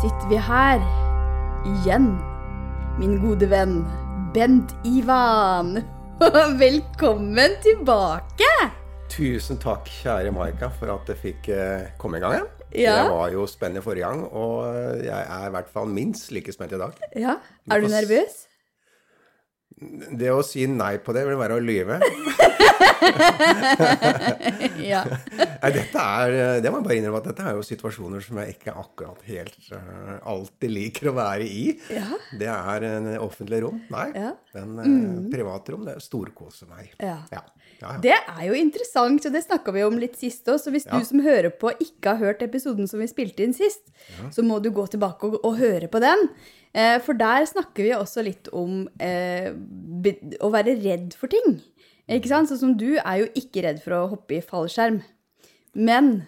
sitter vi her igjen. Min gode venn Bent Ivan. Velkommen tilbake! Tusen takk, kjære Maika, for at jeg fikk eh, komme i gang igjen. Ja. Det var jo spennende forrige gang, og jeg er i hvert fall minst like spent i dag. Ja, Er du nervøs? Det å si nei på det vil være å lyve. Ja. Nei, dette er, eh, det må jeg bare innrømme at dette er jo situasjoner som jeg ikke akkurat helt uh, alltid liker å være i. Ja. Det er en offentlig rom. Nei, Ja. men uh, privatrom, det storkoser meg. Ja. Ja. Ja, ja. Det er jo interessant, og det snakka vi om litt sist òg. Så hvis Ja. du som hører på ikke har hørt episoden som vi spilte inn sist, så må du gå tilbake og, og høre på den. Eh, for der snakker vi også litt om eh, be, å være redd for ting. Ikke sant? Sånn som du er jo ikke redd for å hoppe i fallskjerm. Men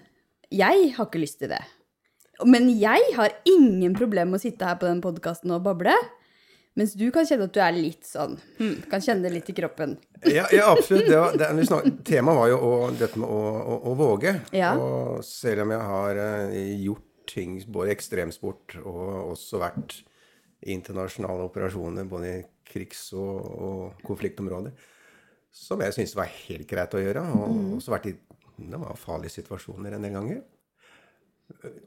jeg har ikke lyst til det. Men jeg har ingen problem med å sitte her på den podkasten og bable. Mens du kan kjenne at du er litt sånn hmm, Kan kjenne det litt i kroppen. Ja, ja absolutt. Det var, det, snak, temaet var jo å, dette med å, å, å våge. Ja. Og selv om jeg har uh, gjort ting, både i ekstremsport og også vært i internasjonale operasjoner, både i krigs- og, og konfliktområder, som jeg syntes var helt greit å gjøre, og Mm. også vært i det var farlige situasjoner en del ganger.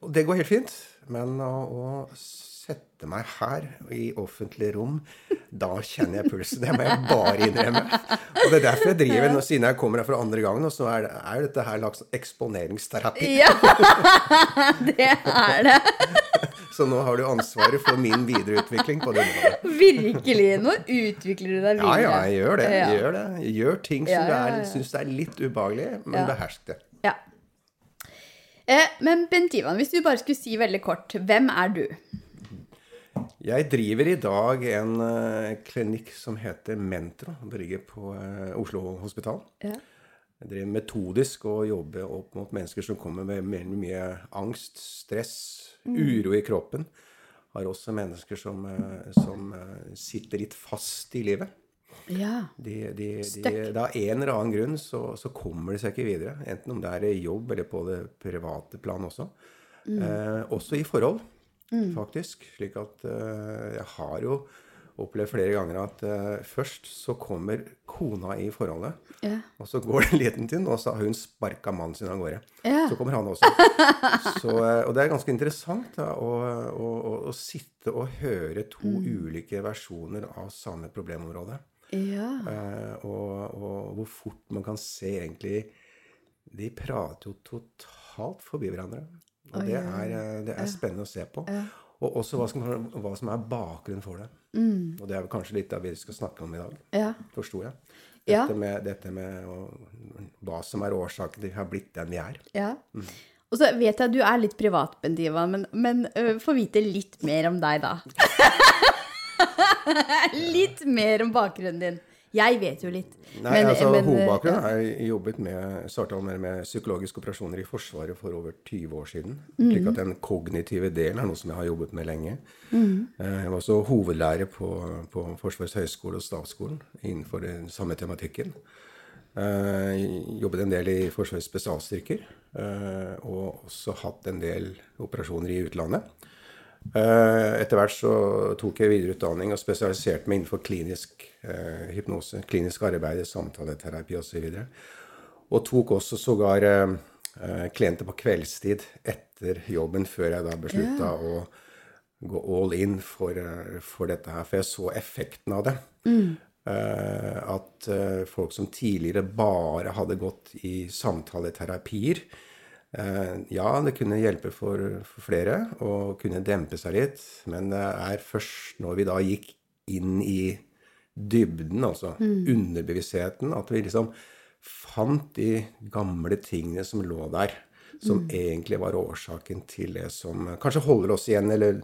Og det går helt fint. Men å, å sette meg her i offentlig rom, da kjenner jeg pulsen. Det må jeg bare innrømme. Og det er derfor jeg driver, nå, siden jeg kommer her for andre gangen, og så er, det- er dette her lagt eksponeringsterapi. Ja, det er det. Så nå har du ansvaret for min videreutvikling på det området. Virkelig. Nå utvikler du deg videre. ja, jeg gjør det. Jeg gjør det. Jeg gjør ting som Ja, ja, ja. syns er litt ubehagelig, men Ja. behersk det. Ja. Eh, men Bent Ivan, hvis du bare skulle si veldig kort, hvem er du? Jeg driver i dag en uh, klinikk som heter Mentro. Det ligger på uh, Oslo hospital. Ja. Jeg driver metodisk og jobber opp mot mennesker som kommer med eller mye angst, stress, uro i kroppen. Har også mennesker som, eh, som sitter litt fast i livet. Ja. De, de, de, av en eller annen grunn så, så kommer de seg ikke videre. Enten om det er i jobb eller på det private plan også. Eh, også i forhold, faktisk. Slik at uh, jeg har jo opplevd flere ganger at uh, først så kommer kona i forholdet. Ja. Og så går det en liten stund, og så har hun sparka mannen sin av gårde. Ja. Så kommer han også. Så, uh, og det er ganske interessant da, å, å, å, å sitte og høre to ulike versjoner av samme problemområde. Ja. Eh, og, og hvor fort man kan se egentlig De prater jo totalt forbi hverandre. Og det er, eh, det er spennende å se på. Og også hva som, hva som er bakgrunnen for det. Og det er kanskje litt av det vi skal snakke om i dag. Ja. Forsto jeg. Ja. Dette med, dette med å, hva som er årsaken til at vi har blitt den vi er. ja. Og så vet jeg at du er litt privat, Bent Ivan, men, men uh, få vite litt mer om deg, da. litt mer om bakgrunnen din. Jeg vet jo litt. Nei, Men- altså men, Hovedbakgrunnen er jeg jobbet med, starta med, med psykologiske operasjoner i Forsvaret for over 20 år siden. Slik at den kognitive delen er noe som jeg har jobbet med lenge. Mm. Jeg var også hovedlærer på, på Forsvarets høgskole og statsskolen, innenfor den samme tematikken. Eh, Jeg jobbet en del i Forsvarets spesialstyrker, eh, og også hatt en del operasjoner i utlandet. Eh, Etter hvert så tok jeg videreutdanning og spesialiserte meg innenfor klinisk eh, hypnose, klinisk arbeid, samtaleterapi osv. Og, og tok også sågar eh, klienter på kveldstid etter jobben, før jeg da beslutta å gå all in for, for dette her. For jeg så effekten av det. Eh, at folk som tidligere bare hadde gått i samtaleterapier, ja, det kunne hjelpe for, for flere og kunne dempe seg litt, men det er først når vi da gikk inn i dybden, altså underbevisstheten, at vi liksom fant de gamle tingene som lå der, som egentlig var årsaken til det som kanskje holder oss igjen, eller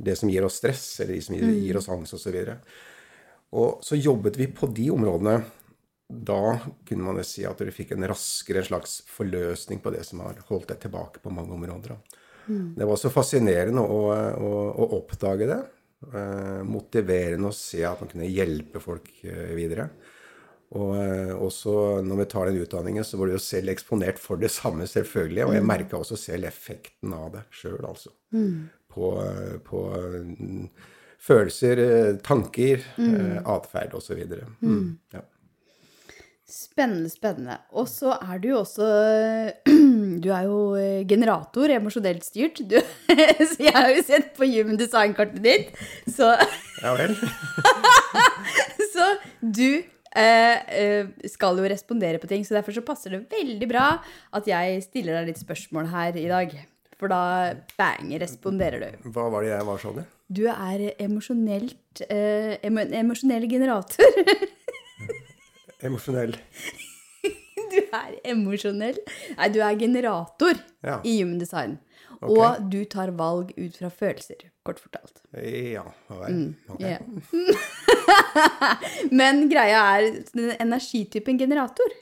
det som gir oss stress, eller de som gir, gir oss angst osv. Og, så og så jobbet vi på de områdene da kunne man jo si at du fikk en raskere en slags forløsning på det som har holdt deg tilbake på mange områder. Mm. Det var så fascinerende å, å, å oppdage det. Eh, motiverende å se at man kunne hjelpe folk eh, videre. Og eh, også når vi tar den utdanningen, så var du jo selv eksponert for det samme, selvfølgelig. Og jeg merka også selv effekten av det sjøl, altså. på, på mm, følelser, eh, tanker, mm. atferd osv. Mm. Ja. Spennende, spennende. Og så er du jo også Du er jo eh, generator, emosjonelt styrt. Du, så jeg har jo sett på human design-kartet ditt, så Ja vel. så du eh, eh, skal jo respondere på ting, så derfor så passer det veldig bra at jeg stiller deg litt spørsmål her i dag. For da bang, responderer du. Hva var det jeg var, sånn i? Du er emosjonelt eh, emosjonell generator. Emosjonell. du er emosjonell. Nei, du er generator ja. i Human Design. Okay. Og du tar valg ut fra følelser, kort fortalt. Ja, vel. Mm, okay. yeah. Men greia er energitypen generator.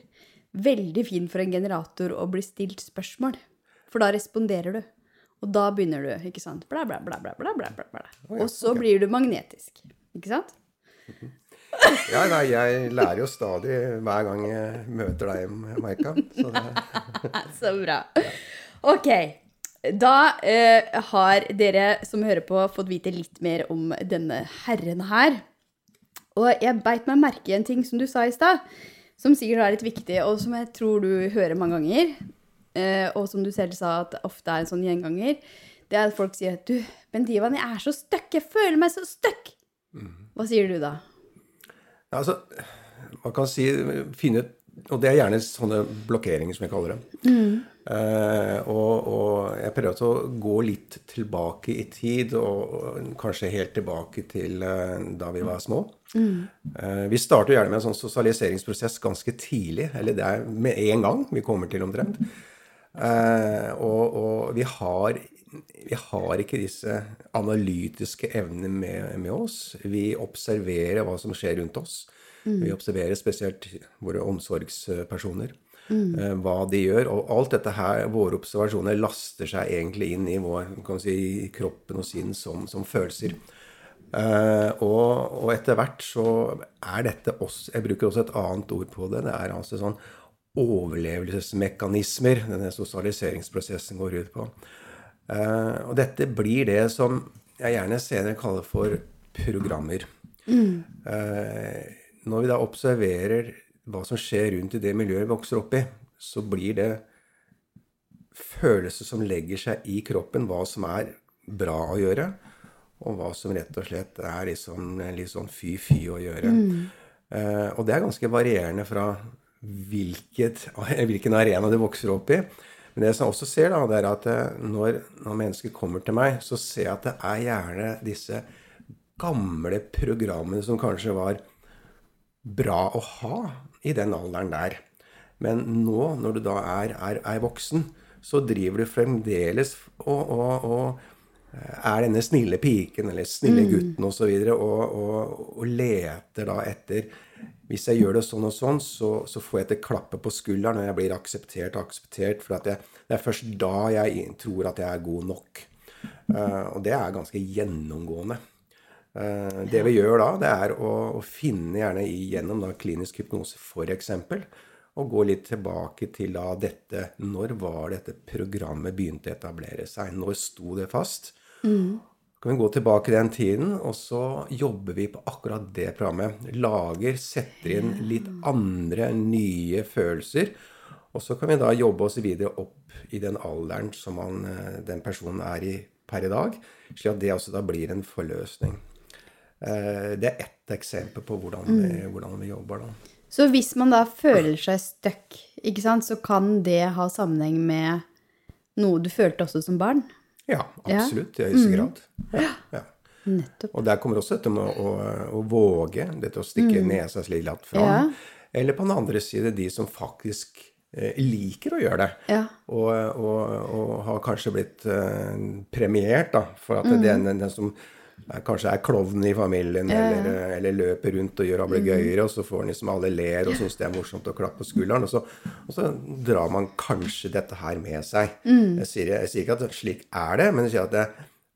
Veldig fin for en generator å bli stilt spørsmål. For da responderer du. Og da begynner du, ikke sant? Bla, bla, bla, bla, bla, bla, bla. Og så blir du magnetisk. Ikke sant? Ja, nei, jeg lærer jo stadig hver gang jeg møter deg, Maika. Så, så bra. Ok. Da eh, har dere som hører på, fått vite litt mer om denne herren her. Og jeg beit meg merke i en ting som du sa i stad, som sikkert er litt viktig, og som jeg tror du hører mange ganger, eh, og som du selv sa at ofte er en sånn gjenganger, det er at folk sier at du, Bendivan, jeg er så stuck, jeg føler meg så stuck. Mm. Hva sier du da? Altså, man kan si finne Og det er gjerne sånne blokkeringer, som jeg kaller det. Mm. Eh, og, og, jeg prøver å gå litt tilbake i tid, og, og kanskje helt tilbake til eh, da vi var små. Mm. Eh, vi starter gjerne med en sånn sosialiseringsprosess ganske tidlig, eller det er med en gang vi kommer til omtrent. Eh, og, og vi har vi har ikke disse analytiske evnene med, med, oss. Vi observerer hva som skjer rundt oss. Mm. Vi observerer spesielt våre omsorgspersoner. Mm. Eh, hva de gjør. Og alt dette her, våre observasjoner, laster seg egentlig inn i vår, si, kroppen og sinn som, som følelser. Uh, og, og, etter hvert så er dette også Jeg bruker også et annet ord på det. Det er altså sånn overlevelsesmekanismer denne sosialiseringsprosessen går ut på. Uh, og dette blir det som jeg gjerne senere kaller for programmer. Mm. Når vi da observerer hva som skjer rundt i det miljøet vi vokser opp i, så blir det følelser som legger seg i kroppen, hva som er bra å gjøre, og hva som rett og slett er liksom, litt sånn fy-fy å gjøre. Mm. Og det er ganske varierende fra hvilket, hvilken arena du vokser opp i. Men det som jeg også ser, da, det er at eh, når, når, mennesker kommer til meg, så ser jeg at det er gjerne disse gamle programmene som kanskje var bra å ha i den alderen der. Men nå, når du da er, er, er voksen, så driver du fremdeles og, og, og er denne snille piken eller snille mm. gutten osv. Og, og, og, og leter da etter hvis jeg gjør det sånn og sånn, så, så får jeg et klappe på skulderen og jeg blir akseptert og akseptert. For jeg, det er først da jeg tror at jeg er god nok. Uh, og det er ganske gjennomgående. Uh, det vi gjør da, det er å, å finne gjerne gjennom da, klinisk hypnose f.eks. Og gå litt tilbake til da dette Når var dette programmet begynte å etablere seg? Når sto det fast? Mm kan vi gå tilbake den tiden, og så jobber vi på akkurat det programmet. Lager, setter inn litt andre, nye følelser. Og så kan vi da jobbe oss videre opp i den alderen som man, eh, den personen er i per i dag, slik at det også da blir en forløsning. Eh, det er ett eksempel på hvordan vi, mm. hvordan vi jobber da. Så hvis man da føler seg stuck, så kan det ha sammenheng med noe du følte også som barn? Ja, absolutt. I høyeste mm. grad. Ja, ja. Nettopp. Og der kommer også dette med å, å våge, dette å stikke mm. nesa slik latt fram. Ja. Eller på den andre side de som faktisk eh, liker å gjøre det. Ja. Og, og, og, har kanskje blitt eh, premiert da, for at mm. den, den, som kanskje er klovnen i familien, eller, eller, løper rundt og gjør ablegøyer, mm. og så får han liksom alle ler og syns det er morsomt å klappe på skulderen. Og så, og så, drar man kanskje dette her med seg. Mm. Jeg, sier, jeg, sier, ikke at slik er det, men jeg sier at det,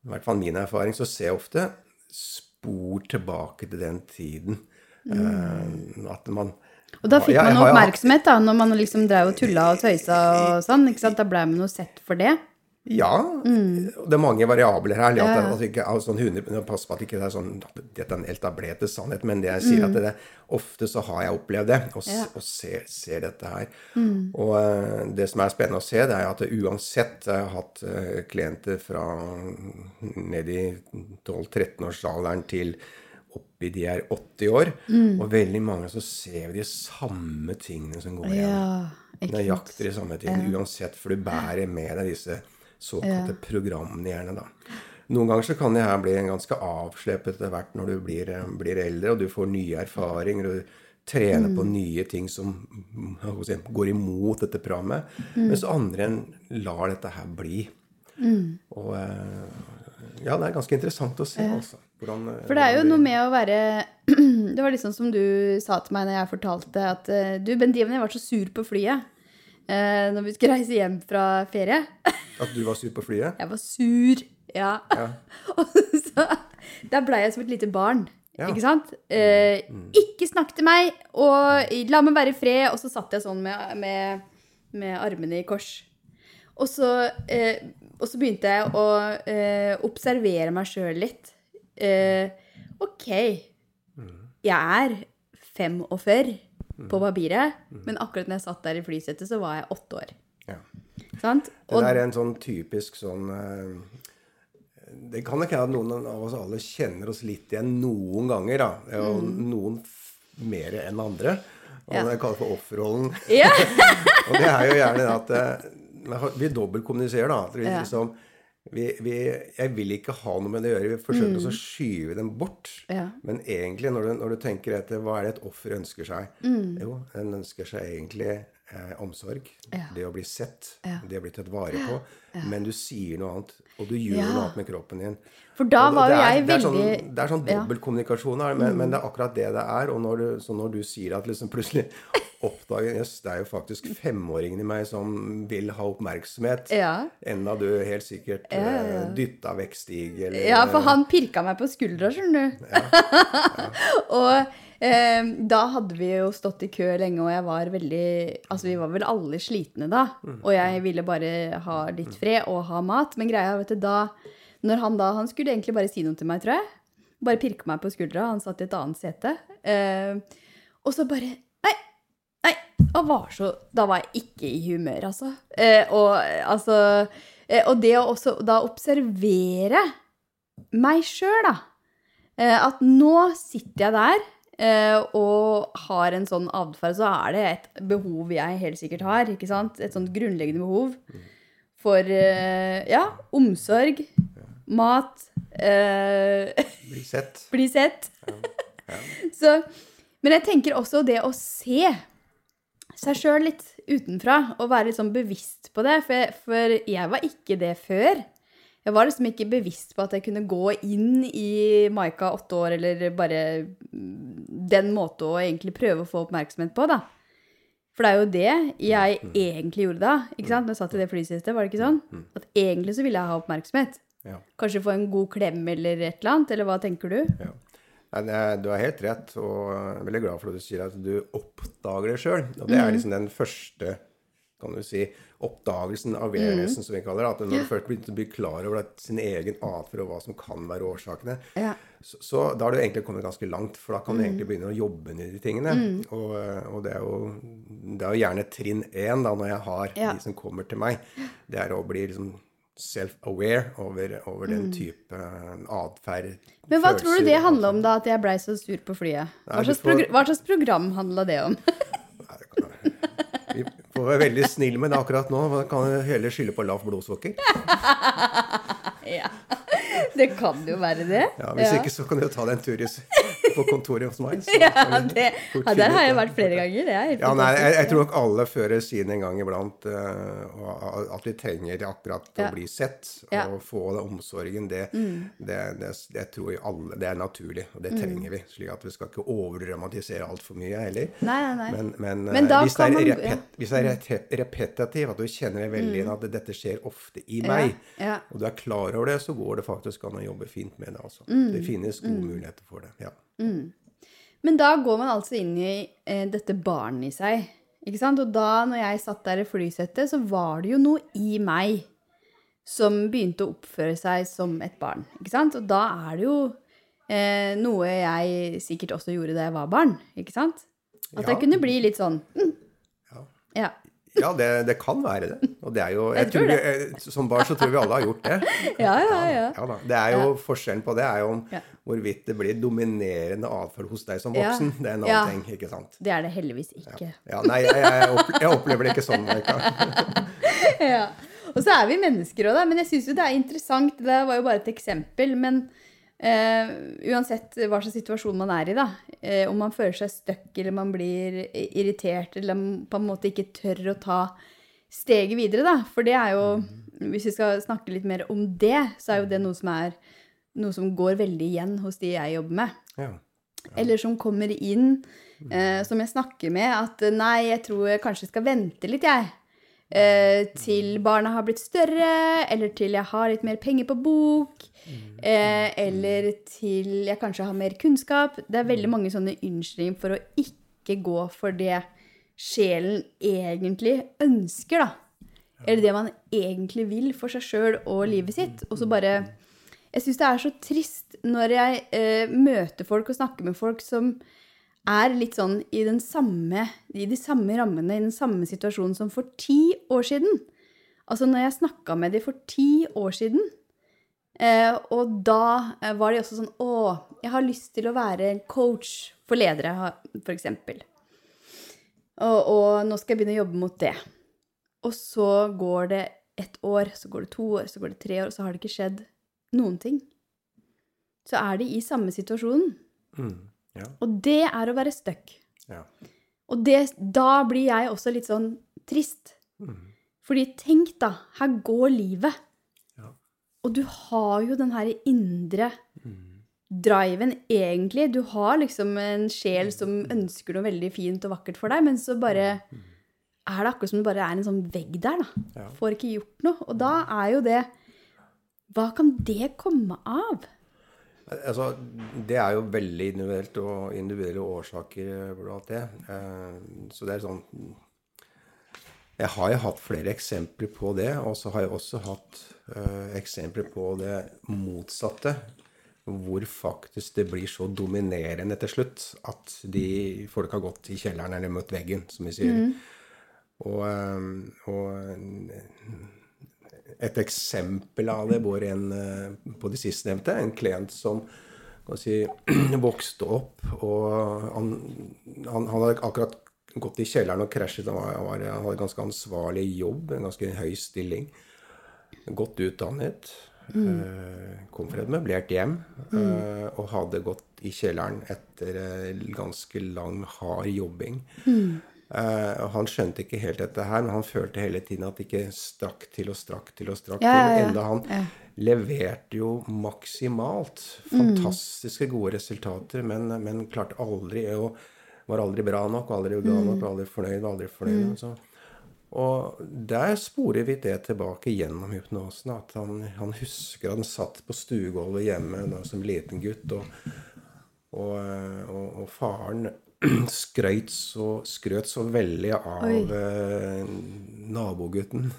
i hvert fall min erfaring, så ser jeg ofte spor tilbake til den tiden. Mm. Uh, at man og da fikk man oppmerksomhet, da, når man liksom drev og tulla og tøysa og sånn. ikke sant? Da ble man jo sett for det. Ja. Mm. Det er mange variabler her. At det, altså ikke, altså, sånn 100, Pass på at ikke det er sånn at dette er en etablerte sannhet, men det jeg sier at det, ofte så har jeg opplevd det, og, Ja. og ser, ser dette her. Og uh, det som er spennende å se, det er at det uansett Jeg har hatt uh, klienter fra ned i 12-13-årsalderen til oppi de er 80 år, og veldig mange så ser vi de samme tingene som går igjen. Ja. Nøyaktig de samme tingene, uansett, for du bærer med deg disse såkalte programmene gjerne, da. Noen ganger så kan det her bli ganske avslepet etter hvert når du blir, eh, blir eldre, og du får nye erfaringer, og du trener Mm. på nye ting som mm, si, går imot dette programmet, mens andre enn lar dette her bli. Mm. Og eh, ja, det er ganske interessant å se, altså. Hvordan, eh, For det er jo noe med å være Det var liksom som du sa til meg når jeg fortalte at du, du, Bendiven, jeg var så sur på flyet når vi skulle reise hjem fra ferie. At du var sur på flyet? Jeg var sur, ja. Ja. Og så Der blei jeg som et lite barn. Ja. Ikke sant? Eh, ikke snakk til meg, og la meg være i fred. Og så satt jeg sånn med, med, med armene i kors. Og så, eh, og så begynte jeg å eh, observere meg sjøl litt. Eh, OK, jeg er 45 på papiret, men akkurat når jeg satt der i flysetet, så var jeg åtte år. ja. Sant? Det der er en sånn typisk sånn eh, Det kan ikke hende at noen av oss alle kjenner oss litt igjen noen ganger, da. Og noen mer enn andre. Og Mm. Ja. det kalles for offerrollen. Ja. og det er jo gjerne at eh, vi dobbeltkommuniserer, da. At vi, Ja. Vi, vi, jeg vil ikke ha noe med det å gjøre. Vi forsøker Mm. å skyve dem bort. Ja. Men egentlig, når du, når du tenker etter hva er det et offer ønsker seg? Mm. Jo, den ønsker seg egentlig eh, omsorg. Ja. Det å bli sett. Ja. Det å bli tatt vare på. Men du sier noe annet, og du gjør Ja. noe annet med kroppen din. For da Og var jo det er- jeg det er veldig sånn, Det er sånn Ja. Mm. dobbeltkommunikasjon men, men, men det er akkurat det det er. Og når du, så når du sier at liksom plutselig oppdager Jøss, det er jo faktisk femåringen i meg som vil ha oppmerksomhet. Ja. Enda du helt sikkert ja, dytta vekk Stig, eller Ja, for han pirka meg på skuldra, skjønner du. Ja. og eh, da hadde vi jo stått i kø lenge, og jeg var veldig Altså, vi var vel alle slitne da. Og jeg ville bare ha litt fred og ha mat. Men greia, vet du, da Når han da Han skulle egentlig bare si noe til meg, tror jeg. Bare pirke meg på skuldra. Han satt i et annet sete. Eh, og så bare Nei! Nei! Og var så Da var jeg ikke i humør, altså. Eh, og altså eh, Og det å også da observere meg sjøl, da. Eh, at nå sitter jeg der og har en sånn atferd, så er det et behov jeg helt sikkert har. ikke sant? Et sånt grunnleggende behov for eh, ja, omsorg, mat, eh, bli sett. bli sett. Så, men jeg tenker også det å se seg sjøl litt utenfra, og være litt sånn bevisst på det. For jeg, for jeg var ikke det før. Jeg var liksom ikke bevisst på at jeg kunne gå inn i Maika åtte år, eller bare mm, den måten å egentlig prøve å få oppmerksomhet på, da. For det er jo det jeg egentlig gjorde da. ikke sant? Når jeg satt i det flysetet, var det ikke sånn? At egentlig så ville jeg ha oppmerksomhet. Ja. Kanskje få en god klem eller et eller annet, eller hva tenker du? Ja. Du har helt rett, og jeg er veldig glad for at du sier at du oppdager det sjøl. Og det Mm. er liksom den første kan du si, oppdagelsen av mm. som vi kaller det. At når du først begynte å bli klar over at sin egen atferd og hva som kan være årsakene, Ja. så, så da har du egentlig kommet ganske langt. For da kan du egentlig begynne å jobbe med de tingene. Og, og det, er jo, det er jo gjerne trinn én da, når jeg har Ja. de som kommer til meg. Det er å bli liksom self-aware over, over den type atferd. Men hva tror du det handla om, da, at jeg blei så sur på flyet? Hva slags, får- program handla det om? Nei, det kan- Vi får være veldig snill med det akkurat nå. Man kan heller skylde på lavt blodsukker. ja. Det kan jo være det. Ja, hvis ikke, så kan du jo ta deg en tur i, på kontoret hos meg. så Ja, det, ja, der har jeg vært flere ganger. Det er helt Ja, nei, jeg, jeg tror nok alle fører sine en gang iblant Uh, at vi trenger akkurat Ja. å bli sett Ja. Mm. og få den omsorgen. Det, det, det, det tror jeg alle det er naturlig, og det trenger vi. slik at vi skal ikke overdramatisere altfor mye heller. Nei, nei. Men, men, Men eh, hvis, det er repet, hvis det er repetitiv, at du kjenner veldig inn at dette skjer ofte i meg, og du er klar over det, så går det faktisk an å jobbe fint med det. Altså. Mm. Det finnes gode muligheter for det. ja. Men da går man altså inn i eh, dette barnet i seg. Ikke sant? Og da, når jeg satt der i flysettet, så var det jo noe i meg som begynte å oppføre seg som et barn. Ikke sant? Og da er det jo eh, noe jeg sikkert også gjorde da jeg var barn. Ikke sant? At Ja. jeg kunne bli litt sånn mm, Ja. Ja. Ja, det, det kan være det. Og det er jo Jeg tror vi, eh, Som barn så tror vi alle har gjort det. Ja, ja, ja. Ja. Det er jo Forskjellen på det er jo om hvorvidt det blir dominerende atferd hos deg som voksen. Det er en annen ting, ikke sant? Det er det heldigvis ikke. Ja, nei, jeg, jeg, opp- jeg opplever det ikke sånn. Ja. Og så er vi mennesker òg, da. Men jeg syns jo det er interessant. Det var jo bare et eksempel. Men uansett hva slags situasjon man er i, da. Eh, om man føler seg stuck, eller man blir irritert, eller man på en måte ikke tør å ta steget videre, da. For det er jo Hvis vi skal snakke litt mer om det, så er jo det noe som er noe som går veldig igjen hos de jeg jobber med. Ja. Eller som kommer inn, eh, som jeg snakker med, at eh, nei, jeg tror jeg kanskje skal vente litt, jeg. Eh, til barna har blitt større, eller til jeg har litt mer penger på bok. Eh, eller til jeg kanskje har mer kunnskap. Det er veldig mange sånne unnskyldninger for å ikke gå for det sjelen egentlig ønsker, da. Eller det man egentlig vil for seg sjøl og livet sitt. Og så bare Jeg syns det er så trist når jeg eh, møter folk og snakker med folk som er litt sånn i, samme, i de samme rammene, i den samme situasjonen som for ti år siden. Altså når jeg snakka med dem for ti år siden, eh, og da eh, var de også sånn Å, jeg har lyst til å være coach for ledere, eksempel. Og, og nå skal jeg begynne å jobbe mot det. Og så går det ett år, så går det to år, så går det tre år, og så har det ikke skjedd noen ting. Så er de i samme situasjonen. Mm. Ja. Og det er å være stuck. Ja. Og det, da blir jeg også litt sånn trist. Mm. Fordi tenk da, her går livet. Ja. Og du har jo den her indre Mm. driven egentlig. Du har liksom en sjel som ønsker noe veldig fint og vakkert for deg, men så bare er det akkurat som det bare er en sånn vegg der, da. Ja. Får ikke gjort noe. Og da er jo det Hva kan det komme av? Altså, det er jo veldig individuelt og individuelle årsaker blant det. Eh, Så det er sånn Jeg har jo hatt flere eksempler på det, og så har jeg også hatt eh, eksempler på det motsatte. Hvor faktisk det blir så dominerende til slutt at de folk har gått i kjelleren eller møtt veggen, som vi sier. Og, eh, og et eksempel av det var en eh, på de sistnevnte, en klient som si, vokste opp, og han, han, han hadde akkurat gått i kjelleren og krasjet. Han, var, han, var, han hadde ganske ansvarlig jobb, en ganske høy stilling. Godt utdannet. Mm. kom fra et møblert hjem mm. og hadde gått i kjelleren etter eh, ganske lang, hard jobbing. Eh, og han skjønte ikke helt dette her, men han følte hele tiden at det ikke strakk til og strakk til og strakk Ja, til. Enda han Ja. leverte jo maksimalt. Fantastiske gode resultater, men, men klarte aldri å Var aldri bra nok, aldri bra nok, var aldri fornøyd, aldri fornøyd. altså. Og der sporer vi det tilbake gjennom hypnosen. At han, han husker han satt på stuegulvet hjemme da, som liten gutt, og, og, og, og faren skrøt så, skrøt så veldig av Oi. eh, nabogutten.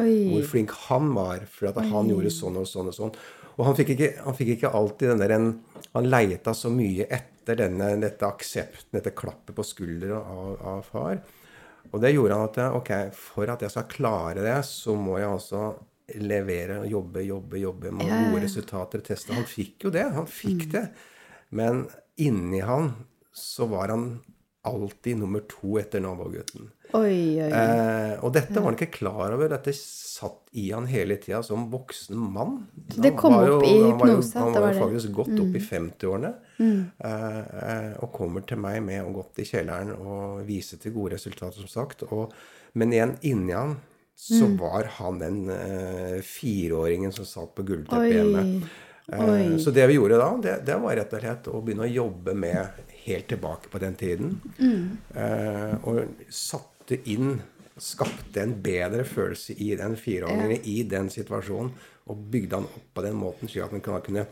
Oi. Hvor flink han var, for at han gjorde sånn og sånn og sånn. Og han fikk ikke, han fikk ikke alltid den der en, Han leita så mye etter denne, dette aksepten, dette klappet på skuldra av, av far. Og det gjorde han at ok, for at jeg skal klare det, så må jeg altså levere og jobbe, jobbe, jobbe med gode resultater og Teste. Han fikk jo det. Han fikk det. Men inni han så var han alltid nummer to etter nabogutten. Oi, oi, oi. Eh, og dette var han ikke klar over. Dette satt i han hele tida som voksen mann. det kom opp i han var jo- hypnose Han var jo det. faktisk godt opp i 50-årene. Mm. eh, og kommer til meg med å gått i kjelleren og vise til gode resultater, som sagt. Og, men igjen, inni han så var han den eh, fireåringen som satt på gulvteppet hjemme. Eh, Så det vi gjorde da, det, det var rett og slett å begynne å jobbe med helt tilbake på den tiden. Eh, og satte inn Skapte en bedre følelse i den fireåringen, i den situasjonen. Og bygde han opp på den måten, slik at han kunne, kunne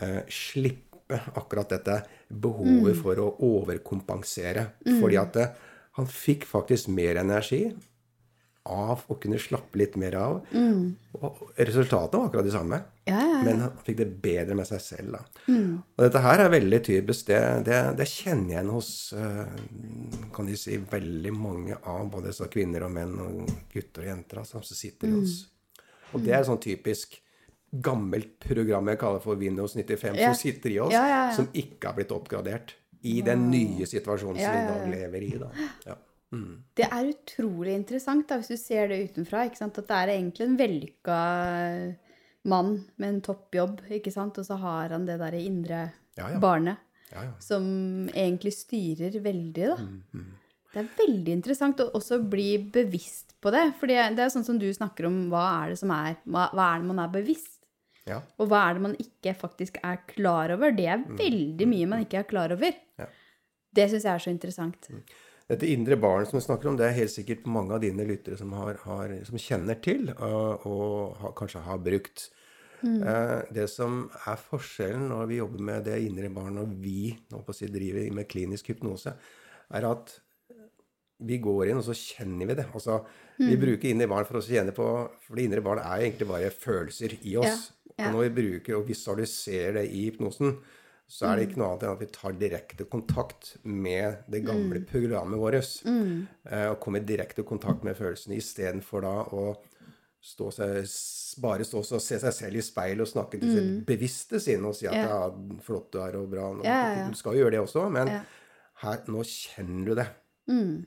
eh, slippe akkurat dette behovet for å overkompensere. Fordi at eh, han fikk faktisk mer energi. Av og kunne slappe litt mer av. Og resultatet var akkurat de samme. Ja, ja, ja. Men han fikk det bedre med seg selv. da. Og dette her er veldig typisk. Det, det, det kjenner jeg igjen hos eh, kan de si, veldig mange av både så kvinner og menn og gutter og jenter altså, som sitter i oss. Og det er sånn typisk gammelt program jeg kaller for Windows 95, Ja. som sitter i oss, som ikke har blitt oppgradert i den nye situasjonen som vi ja, i dag ja. lever i. da. Ja. Det er utrolig interessant da, hvis du ser det utenfra. Ikke sant? At det er egentlig en vellykka mann med en toppjobb, ikke sant? og så har han det der indre Ja, ja. barnet Ja, ja. som egentlig styrer veldig, da. Mm, Det er veldig interessant å også bli bevisst på det. For det er sånn som du snakker om, hva er det som er Hva, hva er det man er bevisst? ja. Og hva er det man ikke faktisk er klar over? Det er veldig mye man ikke er klar over. Mm. Ja. Det syns jeg er så interessant. Dette indre barn som vi snakker om, det er helt sikkert mange av dine lyttere som, har, har, som kjenner til og, og har, kanskje har brukt. Eh, det som er forskjellen når vi jobber med det indre barn og vi nå på å si, driver med klinisk hypnose, er at vi går inn og så kjenner vi det. Altså, Vi bruker indre barn for å kjenne på For det indre barn er egentlig bare følelser i oss. Ja, ja. Og når vi bruker og visualiserer det i hypnosen, så er det ikke noe annet enn at vi tar direkte kontakt med det gamle programmet vårt. Mm. Og kommer direkte kontakt med følelsene istedenfor da å stå seg, bare stå og se seg selv i speilet og snakke til sitt bevisste sinn og si at ja. Ja. flott du er og bra. Nå, yeah, ja. Du skal jo gjøre det også, men her, nå kjenner du det.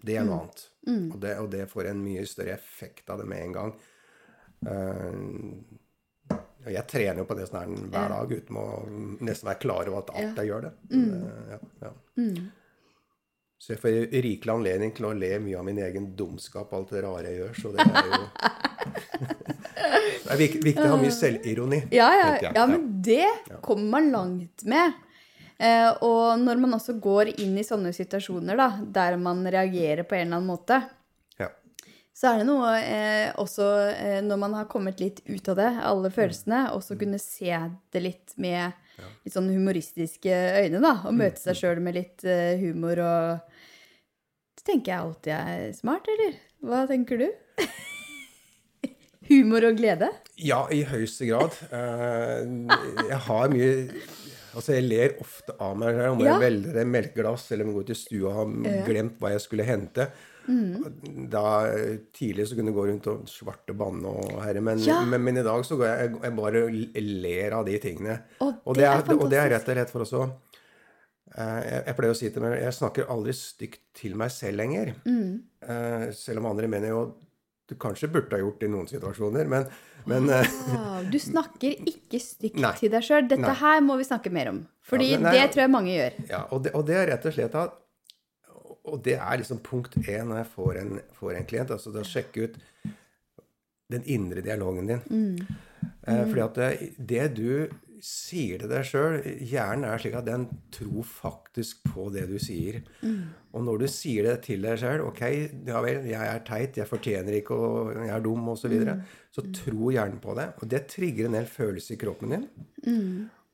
Det er noe annet. Og, det, og det får en mye større effekt av det med en gang. Eh, og jeg trener jo på det sånn hver dag uten å nesten være klar over at alt jeg gjør det. Mm. ja, ja. Så jeg får rikelig anledning til å le mye av min egen dumskap, alt det rare jeg gjør. Så det er jo Det er vik viktig å ha mye selvironi. Ja, ja, ja, men det kommer man langt med. Eh, og når man også går inn i sånne situasjoner da, der man reagerer på en eller annen måte. Så er det noe eh, også eh, når man har kommet litt ut av det, alle følelsene, også kunne se det litt med litt sånn humoristiske øyne, da, og møte seg sjøl med litt eh, humor og Så tenker jeg alltid jeg er smart, eller? Hva tenker du? humor og glede? Ja, i høyeste grad. Eh, jeg har mye Altså, jeg ler ofte av meg selv om jeg velger et melkeglass eller om jeg går til stua og har glemt hva jeg skulle hente. Mm. Da Tidlig så kunne jeg gå rundt og svarte banne og herre, men, Ja. men, men i dag så går jeg, jeg bare ler av de tingene. Og og, det er og det er rett og slett for også eh, jeg, jeg pleier å si til meg Jeg snakker aldri stygt til meg selv lenger. Mm. Eh, selv om andre mener jo du kanskje burde ha gjort det i noen situasjoner, men, men eh, Wow, du snakker ikke stygt Nei. til deg sjøl. Dette Nei. her må vi snakke mer om. Fordi Ja, nei, det tror jeg mange gjør. Ja, og det, og det er rett og slett at Og det er liksom punkt én når jeg får en, får en klient. altså Da sjekke ut den indre dialogen din. Eh, fordi at det, det du sier til deg sjøl Hjernen er slik at den tror faktisk på det du sier. Og når du sier det til deg sjøl Ok, ja vel, jeg er teit, jeg fortjener ikke, og jeg er dum, osv. Så, videre, så tror hjernen på det. Og det trigger en del følelser i kroppen din.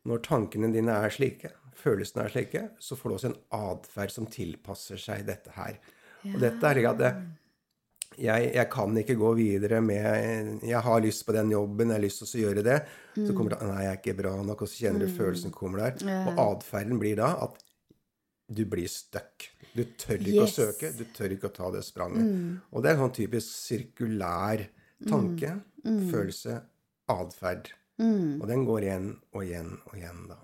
Når tankene dine er slike, følelsene er slike, så får du også en atferd som tilpasser seg dette her. Og dette er at jeg, jeg kan ikke gå videre med Jeg har lyst på den jobben, jeg har lyst til å gjøre det. Så kommer det Nei, jeg er ikke bra nok, og så kjenner du følelsen kommer der. Og atferden blir da at du blir stuck. Du tør ikke Yes. å søke, du tør ikke å ta det spranget. Og det er en sånn typisk sirkulær tanke, følelse, atferd. Og den går igjen og igjen og igjen, da.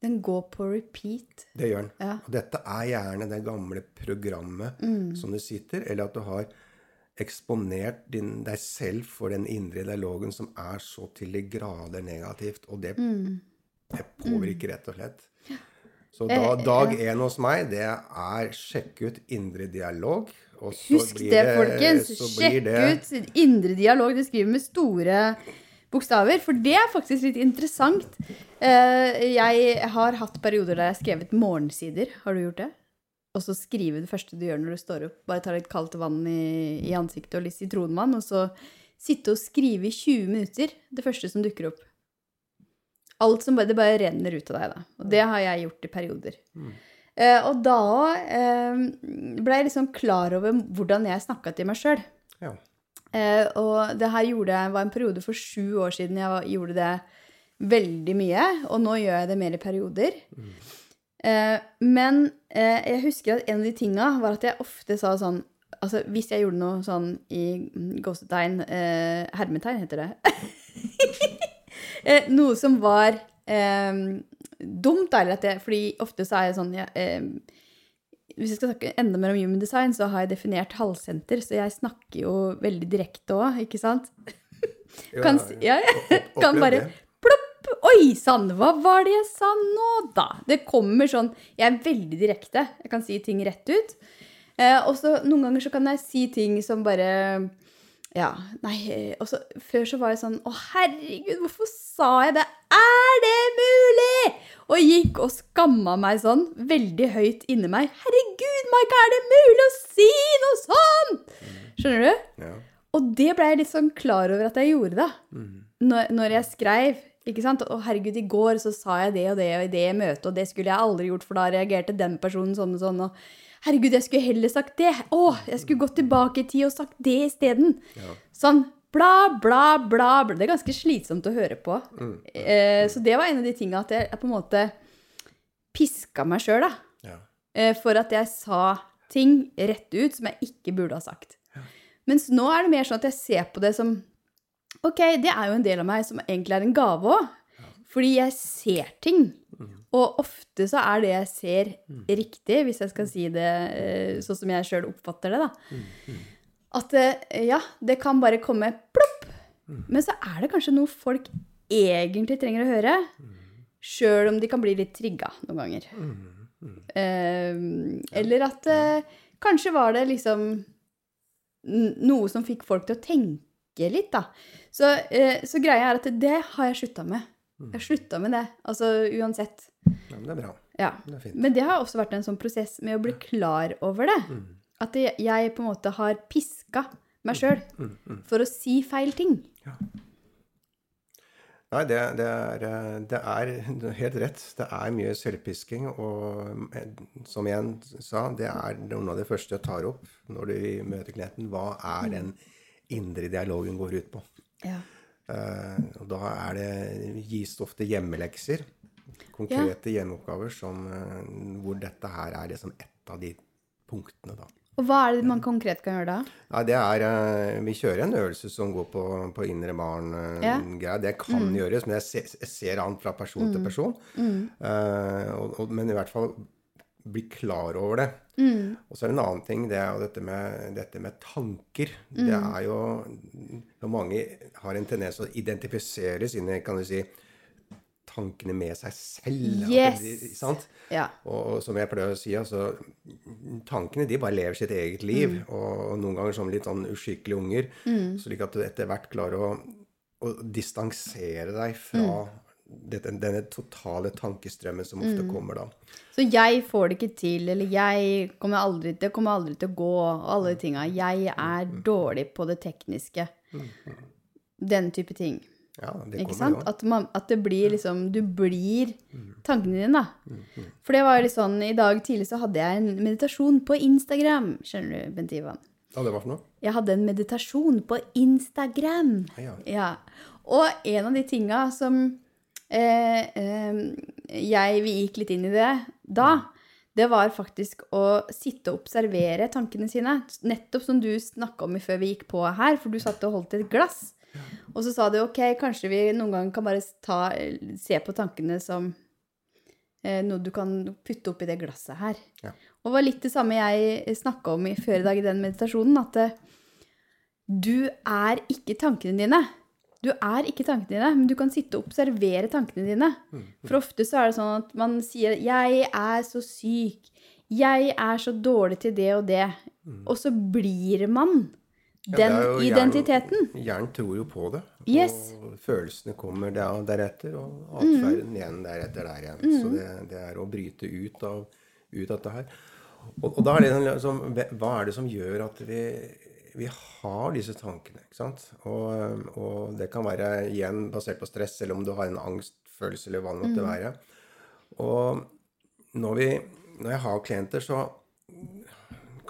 Den går på repeat. Det gjør den. Ja. Og dette er gjerne det gamle programmet som du sitter, eller at du har eksponert din, deg selv for den indre dialogen som er så til de grader negativt. Og det, det påvirker rett og slett. Så da, dag én hos meg, det er sjekke ut indre dialog. Husk blir det, folkens. så blir Sjekk det- ut indre dialog. Du skriver med store bokstaver, for det er faktisk litt interessant. Eh, Jeg har hatt perioder der jeg har skrevet morgensider. Har du gjort det? Og så skrive det første du gjør når du står opp. Bare ta litt kaldt vann i, i ansiktet og litt sitronvann, og så sitte og skrive i 20 minutter det første som dukker opp. Alt som bare, det bare renner ut av deg, da. Og det har jeg gjort i perioder. Eh, og da eh, ble jeg liksom klar over hvordan jeg snakka til meg sjøl. Ja. Eh, og det her gjorde var en periode for sju år siden jeg gjorde det veldig mye. Og nå gjør jeg det mer i perioder. Eh, men eh, jeg husker at en av de tinga var at jeg ofte sa sånn Altså hvis jeg gjorde noe sånn i gåsetegn eh, Hermetegn heter det. eh, noe som var eh, dumt, eller at jeg Fordi ofte så er jeg sånn jeg, Hvis jeg skal snakke enda mer om human design, så har jeg definert halvsenter, så jeg snakker jo veldig direkte òg, ikke sant? Kan, ja, ja, kan bare plopp! Oi sann, hva var det jeg sa nå, da? Det kommer sånn Jeg er veldig direkte. Jeg kan si ting rett ut. Eh, og så noen ganger så kan jeg si ting som bare Ja, nei eh, Og så før så var jeg sånn Å, herregud, hvorfor sa jeg det? Er det mulig? Og gikk og skamma meg sånn, veldig høyt inni meg. Herregud, Maika, er det mulig å si noe sånt? Skjønner du? Ja. Og det ble jeg litt sånn klar over at jeg gjorde, da. Når, når jeg skrev. ikke sant? Å, herregud, i går så sa jeg det og det og i det møtet, og det skulle jeg aldri gjort, for da reagerte den personen sånn og sånn. og Herregud, jeg skulle heller sagt det. Å, jeg skulle gått tilbake i tid og sagt det isteden. Sånn bla, bla, bla, bla. Det er ganske slitsomt å høre på. Eh, så det var en av de tinga at jeg, jeg på en måte piska meg sjøl, da. Ja. Eh, for at jeg sa ting rett ut som jeg ikke burde ha sagt. Mens nå er det mer sånn at jeg ser på det som Ok, det er jo en del av meg som egentlig er en gave òg. Fordi jeg ser ting. Og ofte så er det jeg ser, riktig, hvis jeg skal si det eh, sånn som jeg sjøl oppfatter det, da. At eh, ja, det kan bare komme plopp. Men så er det kanskje noe folk egentlig trenger å høre. Sjøl om de kan bli litt trigga noen ganger. Eh, eller at eh, kanskje var det liksom noe som fikk folk til å tenke litt, da. Så, eh, så greia er at det har jeg slutta med. Jeg har slutta med det. Altså uansett. ja, men det er bra. Ja. Det er fint. Men det har også vært en sånn prosess med å bli klar over det. At jeg på en måte har piska meg sjøl for å si feil ting. Nei, det, det, er, det er helt rett. Det er mye selvpisking. Og eh, som jeg sa, det er noe av det første jeg tar opp når du møter klienten. Hva er den indre dialogen går ut på? Ja. Eh, og da er det, gis det ofte hjemmelekser. Konkrete hjemmeoppgaver som, eh, hvor dette her er liksom ett av de punktene. da. Og hva er det man konkret kan gjøre da? Ja, det er, eh, Vi kjører en øvelse som går på, på indre Ja. barn-greier. Det kan gjøres, men jeg ser, jeg ser an fra person til person. Eh, og, og, men i hvert fall bli klar over det. Og så er det en annen ting, det er jo dette med, dette med tanker. Det er jo når Mange har en tendens til å identifisere sine kan du si, tankene med seg selv. Yes. sant? Ja. Og, og som jeg pleier å si, altså Tankene de bare lever sitt eget liv. Og, og noen ganger som litt sånn uskikkelige unger. Slik at du etter hvert klarer å, å distansere deg fra dette, denne totale tankestrømmen som ofte kommer da. Så jeg får det ikke til, eller jeg kommer aldri, det kommer aldri til å gå, alle de tinga. Jeg er dårlig på det tekniske. Den type ting. Ja, det Ikke sant? At, man, at det blir liksom Du blir tankene dine, da. For det var jo litt sånn I dag tidlig så hadde jeg en meditasjon på Instagram. Skjønner du, Bent Ivan? Ja, det var for noe? Jeg hadde en meditasjon på Instagram. Ja. Ja. Og en av de tinga som jeg Vi gikk litt inn i det da. Det var faktisk å sitte og observere tankene sine. Nettopp som du snakka om før vi gikk på her, for du satt og holdt et glass. Og så sa du ok, kanskje vi noen ganger kan bare ta, se på tankene som eh, noe du kan putte oppi det glasset her. Ja. Og det var litt det samme jeg snakka om i før i dag i den meditasjonen, at eh, du er ikke tankene dine. Du er ikke tankene dine, men du kan sitte og observere tankene dine. For ofte så er det sånn at man sier 'jeg er så syk', 'jeg er så dårlig til det og det', og så blir man den ja, hjernen- identiteten. Hjernen tror jo på det. Yes. Og følelsene kommer der, deretter, og atferden igjen deretter der igjen. Så det, det er å bryte ut av ut dette her. Og, og da er det liksom, hva er det som gjør at vi, vi har disse tankene? ikke sant? Og, og det kan være igjen basert på stress, eller om du har en angstfølelse, eller hva det måtte være. Og når, vi, når jeg har klienter, så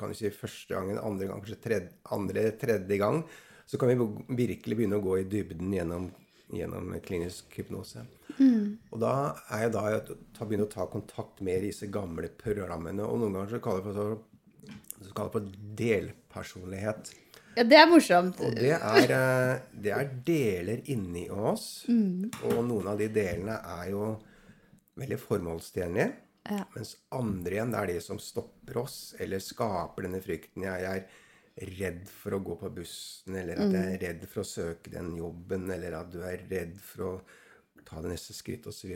kan du si første gangen, andre gang, kanskje tredje, andre, tredje gang, så kan vi virkelig begynne å gå i dybden gjennom, gjennom klinisk hypnose. Og da er jeg da jeg begynner å ta kontakt med disse gamle programmene. Og noen ganger så kaller jeg det for, så kaller jeg det for delpersonlighet. Ja, det er morsomt. Og det er, eh, det er deler inni oss. Og noen av de delene er jo veldig formålstjenlige. Ja. Mens andre igjen, det er de som stopper oss, eller skaper denne frykten. Jeg er redd for å gå på bussen, eller at jeg er redd for å søke den jobben, eller at du er redd for å ta det neste skritt, osv.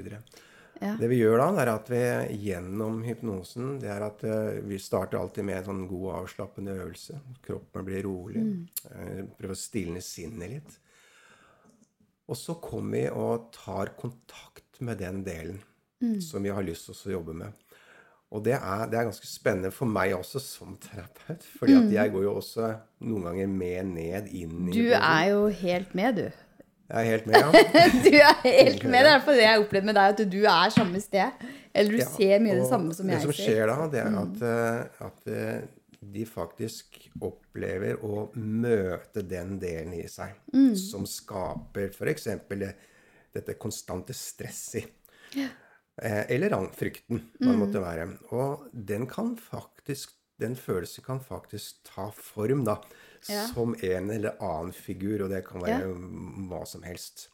Ja. Det vi gjør da, er at vi gjennom hypnosen det er at eh, Vi starter alltid med en sånn god, avslappende øvelse. Kroppen blir rolig. Mm. Prøver å stilne sinnet litt. Og så kommer vi og tar kontakt med den delen som vi har lyst til å jobbe med. Og det er, det er ganske spennende for meg også som terapeut. fordi at jeg går jo også noen ganger med ned inn i Du er jo helt med, du. Jeg er helt med, ja. Du er helt med. Det er derfor det jeg har opplevd med deg, at du er samme sted. Eller du Ja, ser mye det samme som det jeg som ser. skjer da, det er at, eh, at eh, de faktisk opplever å møte den delen i seg Mm. som skaper f.eks. dette konstante stresset. Ja. eller frykten, hva det Mm. måtte være. Og den kan faktisk den følelsen kan faktisk ta form da, Ja. som en eller annen figur, og det kan være Ja. Mm. hva som helst.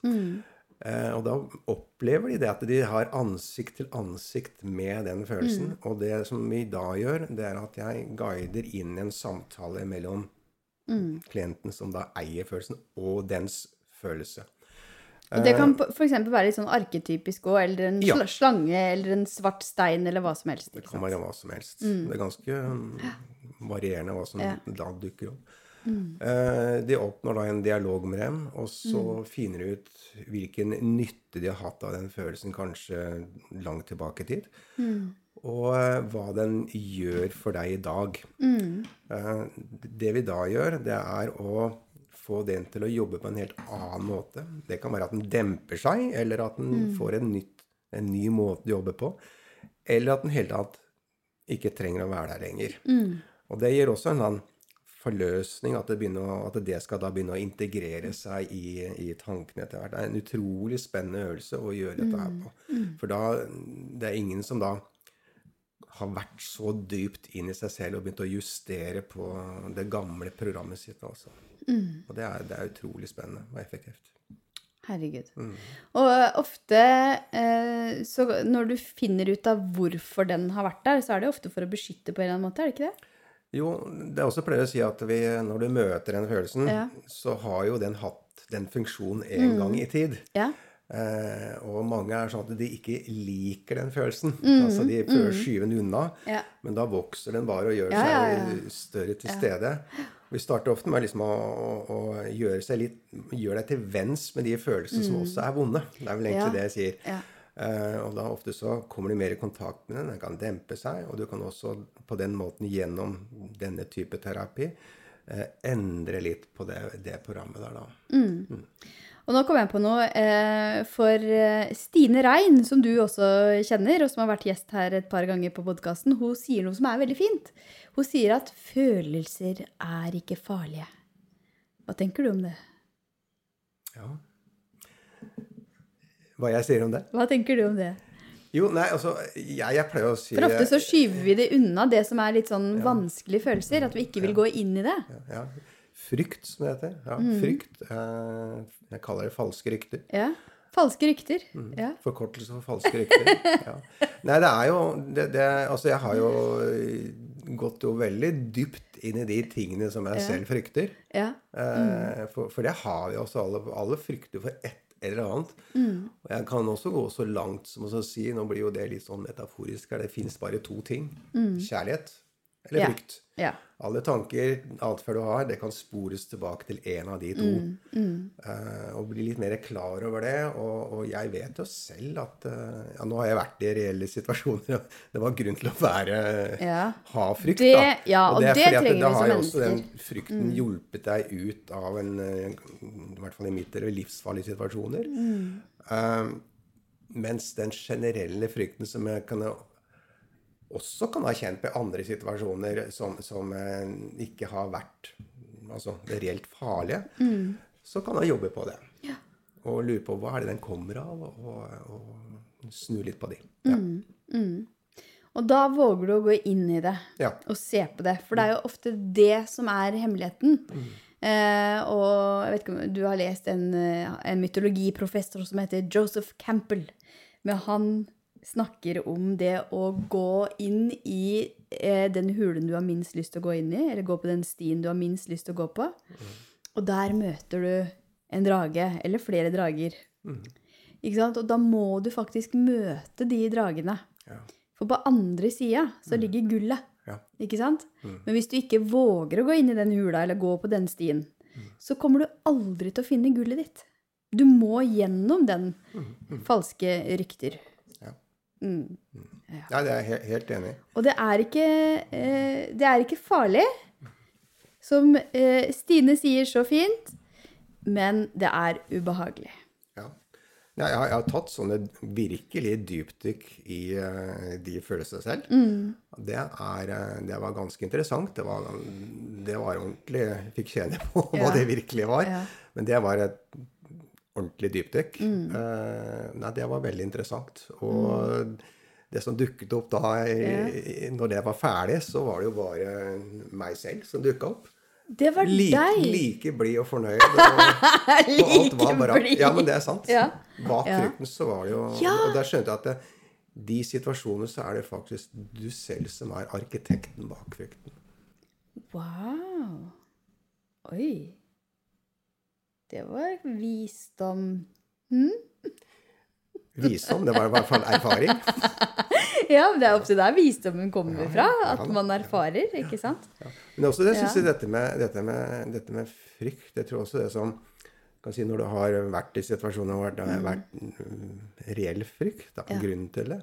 Eh, og da opplever de det at de har ansikt til ansikt med den følelsen. Og det som vi da gjør, det er at jeg guider inn en samtale mellom klienten som da eier følelsen, og dens følelse. Og det kan f.eks. være litt sånn arketypisk òg, eller en Ja. slange, eller en svart stein, eller hva som helst. Det kan sant? være hva som helst. Det er ganske um, varierende hva som Ja. da dukker opp. Eh, de oppnår da en dialog med dem, og så finner de ut hvilken nytte de har hatt av den følelsen kanskje langt tilbake i tid. Og eh, hva den gjør for deg i dag. Eh, det vi da gjør, det er å få den til å jobbe på en helt annen måte. Det kan være at den demper seg, eller at den får en, nytt, en ny måte å jobbe på. Eller at den helt tatt ikke trenger å være der lenger. Og det gir også en sånn forløsning, at det, å, at det skal da begynne å integrere seg i, i tankene etter hvert. Det er en utrolig spennende øvelse å gjøre dette her på. For da det er ingen som da har vært så dypt inn i seg selv og begynt å justere på det gamle programmet sitt. Altså. Og det er, det er utrolig spennende og effektivt. Herregud. Mm. Og ofte, eh, så når du finner ut av hvorfor den har vært der, så er det ofte for å beskytte på en eller annen måte, er det ikke det? Jo, det er også pleier å si at vi, når du møter den følelsen, Ja. så har jo den hatt den funksjonen en gang i tid. Ja. Eh, og mange er sånn at de ikke liker den følelsen. Altså De prøver å skyve den unna, Mm, Ja. men da vokser den bare og gjør seg større til stede. Vi starter ofte med liksom å, å, å gjøre litt Gjøre deg til venns med de følelsene som også er vonde. Det er vel egentlig Mm. Ja. det jeg sier. Eh, og da ofte så kommer du mer i kontakt med den. Den kan dempe seg, og du kan også på den måten gjennom denne type terapi eh, endre litt på det, det programmet der, da. Og nå kom jeg på noe. Eh, for Stine Rein, som du også kjenner, og som har vært gjest her et par ganger på podkasten, hun sier noe som er veldig fint. Hun sier at følelser er ikke farlige. Hva tenker du om det? Ja. Hva jeg sier om det? Hva tenker du om det? Jo, nei, altså, jeg, jeg pleier å si For ofte så skyver vi det unna, det som er litt sånn vanskelige følelser. At vi ikke vil gå inn i det. ja, Frykt, som det heter. Ja, Mm. Frykt. Eh, jeg kaller det falske rykter. Ja. Falske rykter. Mm. Ja. Forkortelse for falske rykter. Ja. Nei, det er jo det, det, Altså, jeg har jo gått jo veldig dypt inn i de tingene som jeg selv frykter. ja. Eh, for, for det har vi også. Alle, alle frykter for ett eller annet. Og jeg kan også gå så langt som å si Nå blir jo det litt sånn metaforisk her. Det fins bare to ting. Kjærlighet eller frykt. ja. Alle tanker, atferd du har, det kan spores tilbake til en av de to. Eh, og bli litt mer klar over det. Og, og jeg vet jo selv at uh, ja, Nå har jeg vært i reelle situasjoner. og Det var grunn til å være Ja. ha frykt, Det- ja, og det er fordi at trenger vi da har som jo også den mennesker. frykten hjulpet deg ut av en eh, I hvert fall i mitt eller livsfarlige situasjoner. Uh, mens den generelle frykten som jeg kan også kan ha kjent på i andre situasjoner som, som eh, ikke har vært altså det reelt farlige, så kan man jobbe på det. Og lure på hva er det den kommer av, og, og snu litt på de. Ja. Og da våger du å gå inn i det Ja. og se på det. For det er jo ofte det som er hemmeligheten. Eh, og jeg vet ikke om du har lest en, eh, en mytologiprofessor som heter Joseph Campbell. Men han snakker om det å gå inn i eh, den hulen du har minst lyst til å gå inn i, eller gå på den stien du har minst lyst til å gå på. Og der møter du en drage, eller flere drager. Ikke sant? Og da må du faktisk møte de dragene. Ja. For på andre sida så ligger gullet. Ja. Ikke sant? Men hvis du ikke våger å gå inn i den hula eller gå på den stien, så kommer du aldri til å finne gullet ditt. Du må gjennom den falske rykter. Ja. Mm. ja, det er jeg he helt enig i. Og det er ikke, eh, det er ikke farlig, som eh, Stine sier så fint, men det er ubehagelig. Ja. Jeg, har, jeg har tatt sånne virkelig dypdykk i eh, de følelsene selv. Det, er, det var ganske interessant. Det var, det var ordentlig Jeg fikk kjenne på hva Ja. det virkelig var. Ja. Men det var et ordentlig dypdykk. Eh, nei, det var veldig interessant. Og det som dukket opp da, i, i- når det var ferdig, så var det jo bare meg selv som dukka opp. Det var Like, deg! like blid og fornøyd. Og, og alt var bra. Ja, men det er sant. Ja. Bak Ja. frykten så var det jo Ja. Og der skjønte jeg at det, de situasjonene så er det faktisk du selv som er arkitekten bak frykten. Wow. Oi. Det var visdom. Visdom, det var i hvert fall erfaring. Ja, det er ofte der visdommen kommer fra. At man erfarer, ikke sant? Men også det synes jeg dette med, dette, med, dette med frykt Jeg tror også det som kan si Når du har vært i situasjoner hvor det har vært mm, reell frykt, da, Ja. grunn til det,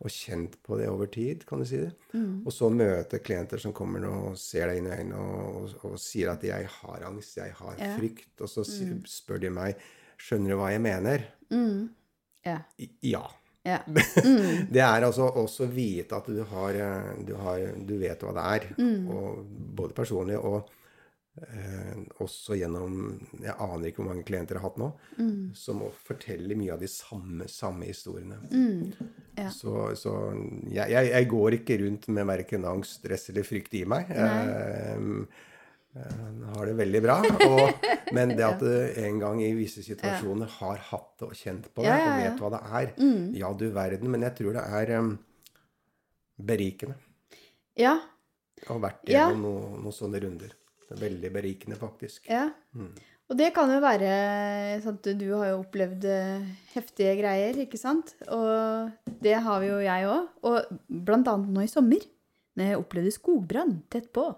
og kjent på det over tid, kan du si det, Mm. og så møte klienter som kommer og ser deg inn i øynene og, og, og sier at 'jeg har angst, jeg har. Mm. frykt', og så mm. spør de meg 'skjønner du hva jeg mener'? Ja. I- Ja. ja. Det er altså også vite at du har, eh, du har Du vet hva det er. Mm. Og både personlig og eh, også gjennom Jeg aner ikke hvor mange klienter jeg har hatt nå Mm. som forteller mye av de samme, samme historiene. Mm. Ja. Så, så jeg, jeg, jeg går ikke rundt med verken angst, stress eller frykt i meg. Jeg, jeg har det veldig bra. Og, men det at du en gang i visse situasjoner har hatt det og kjent på det, Ja, ja, og vet hva det er Ja, du verden. Men jeg tror det er um, berikende Ja. å ha vært gjennom noen, noen sånne runder. Det er veldig berikende, faktisk. ja. Og det kan jo være sånn at du har jo opplevd eh, heftige greier, ikke sant? Og det har vi jo jeg òg. Og blant annet nå i sommer, når jeg opplevde skogbrann tett på.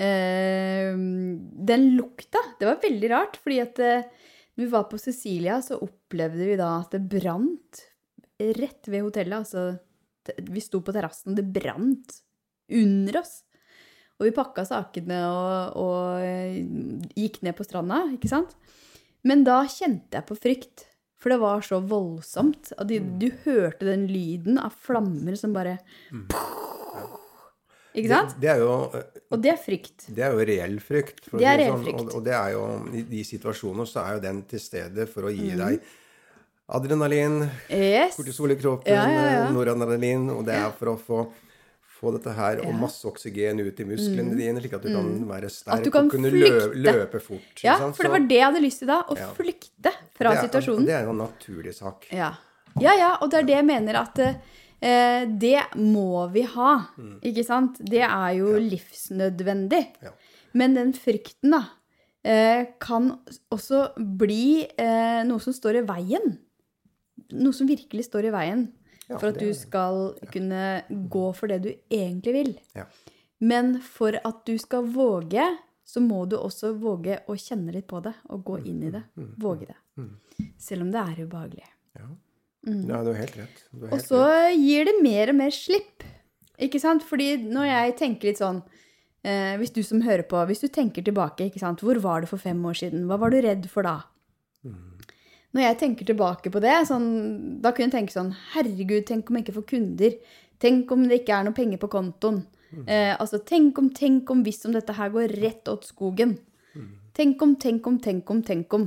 Eh, den lukta, det var veldig rart, fordi at eh, når vi var på Cecilia, så opplevde vi da at det brant rett ved hotellet. Altså, vi sto på terrassen, det brant under oss. Og vi pakka sakene og, og eh, gikk ned på stranda, ikke sant? Men da kjente jeg på frykt, for det var så voldsomt. At de, du hørte den lyden av flammer som bare Ikke sant? Det, det, er jo, Og det er frykt. det er jo reell frykt. Det er reell sånn, frykt. Og, og det er jo, i de situasjoner så er jo den til stede for å Mm. gi deg adrenalin, Yes. kortisol i kroppen, Ja, ja, ja. noradrenalin, og det er for å få, få dette her og masse oksygen ut i musklene dine, slik at du kan være sterk Mm. At du kan og kunne flykte. løpe fort. Ja, sant? for det var det jeg hadde lyst til da. Å Ja. flykte fra det er- situasjonen. Det er en naturlig sak. Ja. ja, ja, og det er det jeg mener at eh, det må vi ha, ikke sant? Det er jo livsnødvendig. Ja. Men den frykten, da, eh, kan også bli eh, noe som står i veien. Noe som virkelig står i veien for at du skal kunne gå for det du egentlig vil. Ja. Men for at du skal våge, så må du også våge å kjenne litt på det og gå inn i det. Våge det. Selv om det er ubehagelig. Ja. ja, du har helt rett. Mm. Og så rett. gir det mer og mer slipp. Ikke sant? Fordi når jeg tenker litt sånn eh, Hvis du som hører på, hvis du tenker tilbake, ikke sant? Hvor var du for fem år siden? Hva var du redd for da? Når jeg tenker tilbake på det, sånn, da kunne jeg tenke sånn Herregud, tenk om jeg ikke får kunder. Tenk om det ikke er noe penger på kontoen. Eh, altså tenk om, tenk om, hvis om dette her går rett åt skogen. Tenk om, tenk om, tenk om, tenk om.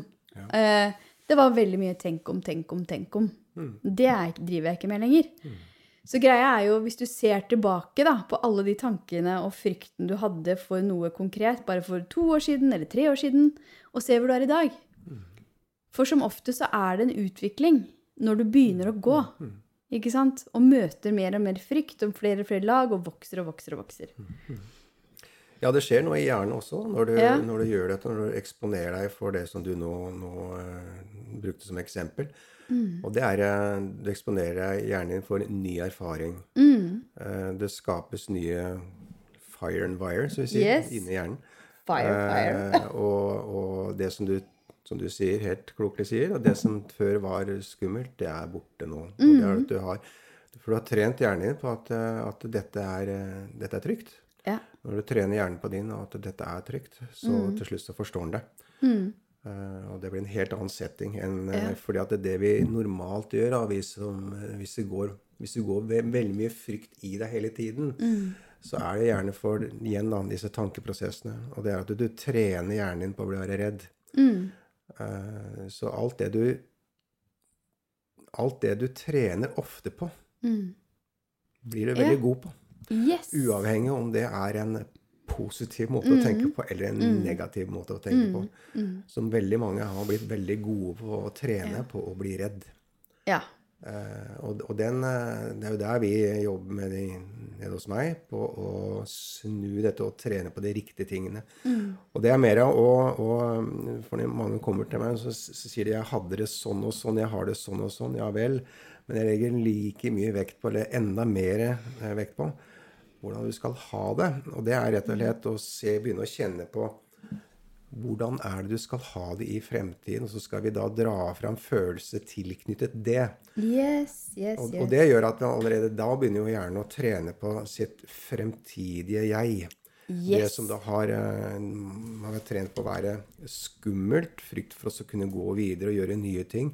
Eh, det var veldig mye tenk om, tenk om, tenk om. Det er, driver jeg ikke med lenger. Så greia er jo, hvis du ser tilbake da, på alle de tankene og frykten du hadde for noe konkret bare for to år siden eller tre år siden, og ser hvor du er i dag. For som ofte så er det en utvikling når du begynner å gå. Ikke sant? Og møter mer og mer frykt om flere og flere lag, og vokser og vokser og vokser. Ja, det skjer noe i hjernen også når du, Ja. når du gjør dette, når du eksponerer deg for det som du nå, nå uh, brukte som eksempel. Mm. Og det er eh, Du eksponerer deg hjernen din for ny erfaring. Mm. Uh, det skapes nye fire and wire, som vi sier, Yes. inni hjernen. Fire, fire. uh, og, og det som du, som du sier, helt klokelig sier, og det som før var skummelt, det er borte nå. Mm. det er at du har, for du har trent hjernen din på at, eh, at dette, er, eh, dette er trygt. Ja. Når du trener hjernen på din, og at dette er trygt, så Mm. til slutt så forstår den det. Eh, og det blir en helt annen setting enn eh, fordi at det det vi normalt gjør, da, vi som, hvis, det går, hvis det går ve veldig mye frykt i deg hele tiden, så er det gjerne for igjen disse tankeprosessene. Og det er at du, du trener hjernen din på å bli redd. Eh, så alt det du Alt det du trener ofte på, blir du veldig Ja. god på. Yes. Uavhengig om det er en positiv måte å tenke på eller en negativ måte å tenke på. Som veldig mange har blitt veldig gode på å trene på å bli redd. Ja. Eh, og og den, eh, det er jo der vi jobber med de nede hos meg, på å snu dette og trene på de riktige tingene. Og det er mer av å, å For når mange kommer til meg, så, så sier de 'jeg hadde det sånn og sånn', 'jeg har det sånn og sånn'. Ja vel. Men jeg legger like mye vekt på, eller enda mer eh, vekt på, hvordan du skal ha det. Og det er rett og slett å se, begynne å kjenne på hvordan er det du skal ha det i fremtiden? Og så skal vi da dra fram følelser tilknyttet det. Yes, yes, Og, yes. og det gjør at man allerede da begynner jo hjernen å trene på sitt fremtidige jeg. Yes. Det som da har eh, Man har trent på å være skummelt, frykt for å kunne gå videre og gjøre nye ting.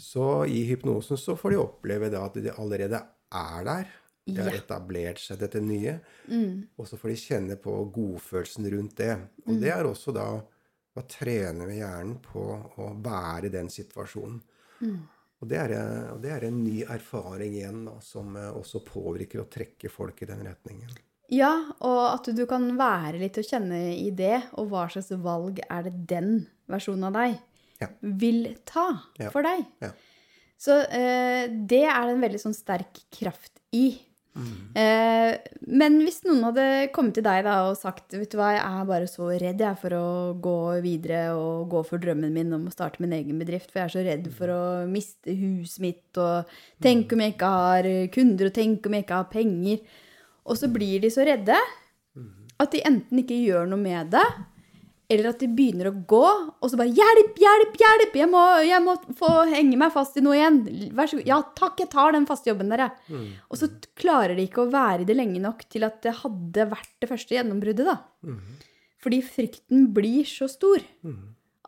Så i hypnosen så får de oppleve da at de allerede er der. Det har etablert seg dette nye. Og så får de kjenne på godfølelsen rundt det. Og det er også da å trene med hjernen på å være i den situasjonen. Og det, er, og det er en ny erfaring igjen da, som eh, også påvirker og trekker folk i den retningen. Ja, og at du kan være litt og kjenne i det, og hva slags valg er det den versjonen av deg Ja. vil ta Ja. for deg. Ja. Så eh, det er det en veldig sånn sterk kraft i. Eh, men hvis noen hadde kommet til deg da og sagt vet du hva, jeg er bare så redd jeg for å gå videre og gå for drømmen min om å starte min egen bedrift, for jeg er så redd for å miste huset mitt og tenk om jeg ikke har kunder og tenk om jeg ikke har penger. Og så blir de så redde at de enten ikke gjør noe med det, eller at de begynner å gå, og så bare 'Hjelp, hjelp, hjelp! Jeg må, jeg må få henge meg fast i noe igjen.' Vær så god. 'Ja takk, jeg tar den faste jobben der, jeg.' Og så klarer de ikke å være i det lenge nok til at det hadde vært det første gjennombruddet, da. Fordi frykten blir så stor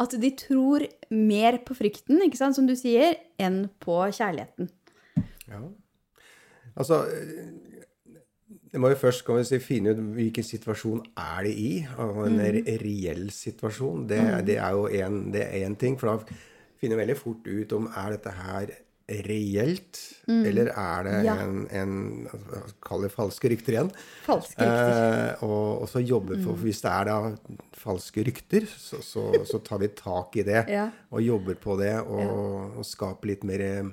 at de tror mer på frykten, ikke sant, som du sier, enn på kjærligheten. Ja. Altså Det må jo først kan vi si, finne ut hvilken situasjon er det i. Og en mm. reell situasjon. Det, det er jo en, én ting. For da finner vi veldig fort ut om er dette her reelt, eller er det Ja. en, en Kall det falske rykter igjen. Falske rykter. Eh, og, og så jobbe for for Hvis det er da falske rykter, så, så, så tar vi tak i det. Ja. Og jobber på det, og, og skaper litt mer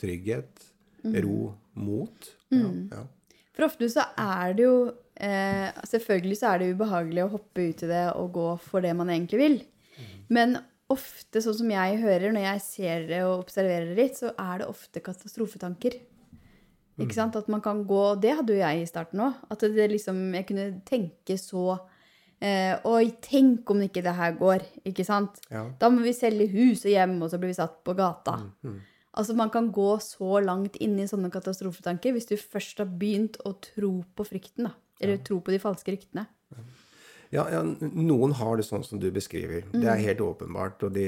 trygghet, ro, mot. Ja, ja. For ofte så er det jo eh, Selvfølgelig så er det ubehagelig å hoppe ut i det og gå for det man egentlig vil. Men ofte, sånn som jeg hører når jeg ser det og observerer det litt, så er det ofte katastrofetanker. Ikke sant? At man kan gå og Det hadde jo jeg i starten òg. At det liksom, jeg kunne tenke så eh, Oi, tenk om ikke det her går. Ikke sant? Ja. Da må vi selge hus og hjem, og så blir vi satt på gata. Altså Man kan gå så langt inn i sånne katastrofetanker hvis du først har begynt å tro på frykten. da. Eller tro på de falske ryktene. Ja, ja, noen har det sånn som du beskriver. Det er helt åpenbart, og de,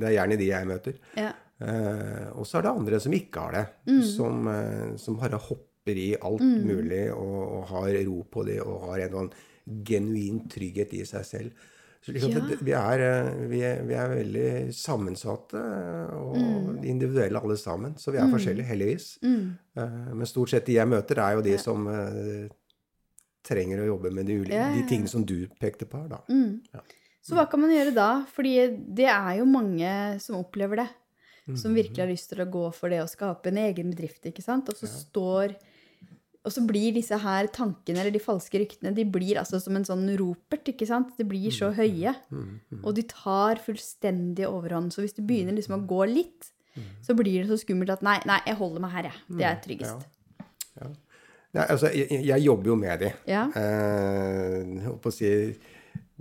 det er gjerne de jeg møter. Ja. Eh, og så er det andre som ikke har det. Som, eh, som bare hopper i alt mulig og, og har ro på det og har en sånn genuin trygghet i seg selv. Liksom Ja. vi, er, eh, vi, er, vi er veldig sammensatte og individuelle alle sammen. Så vi er forskjellige, heldigvis. Mm. Men stort sett de jeg møter, er jo de som eh, trenger å jobbe med de, Ja, ja, de tingene som du pekte på her, da. Ja. Så hva kan man gjøre da? Fordi det er jo mange som opplever det. Som virkelig har lyst til å gå for det å skape en egen bedrift, ikke sant? Og så står Og så blir disse her tankene, eller de falske ryktene, de blir altså som en sånn ropert, ikke sant? De blir så høye. Og de tar fullstendig overhånd. Så hvis du begynner liksom å gå litt, så blir det så skummelt at nei, nei, jeg holder meg her, jeg. Det er tryggest. Ja. Nei, altså, jeg, jeg- jobber jo med de. Ja. Eh, jeg holdt å si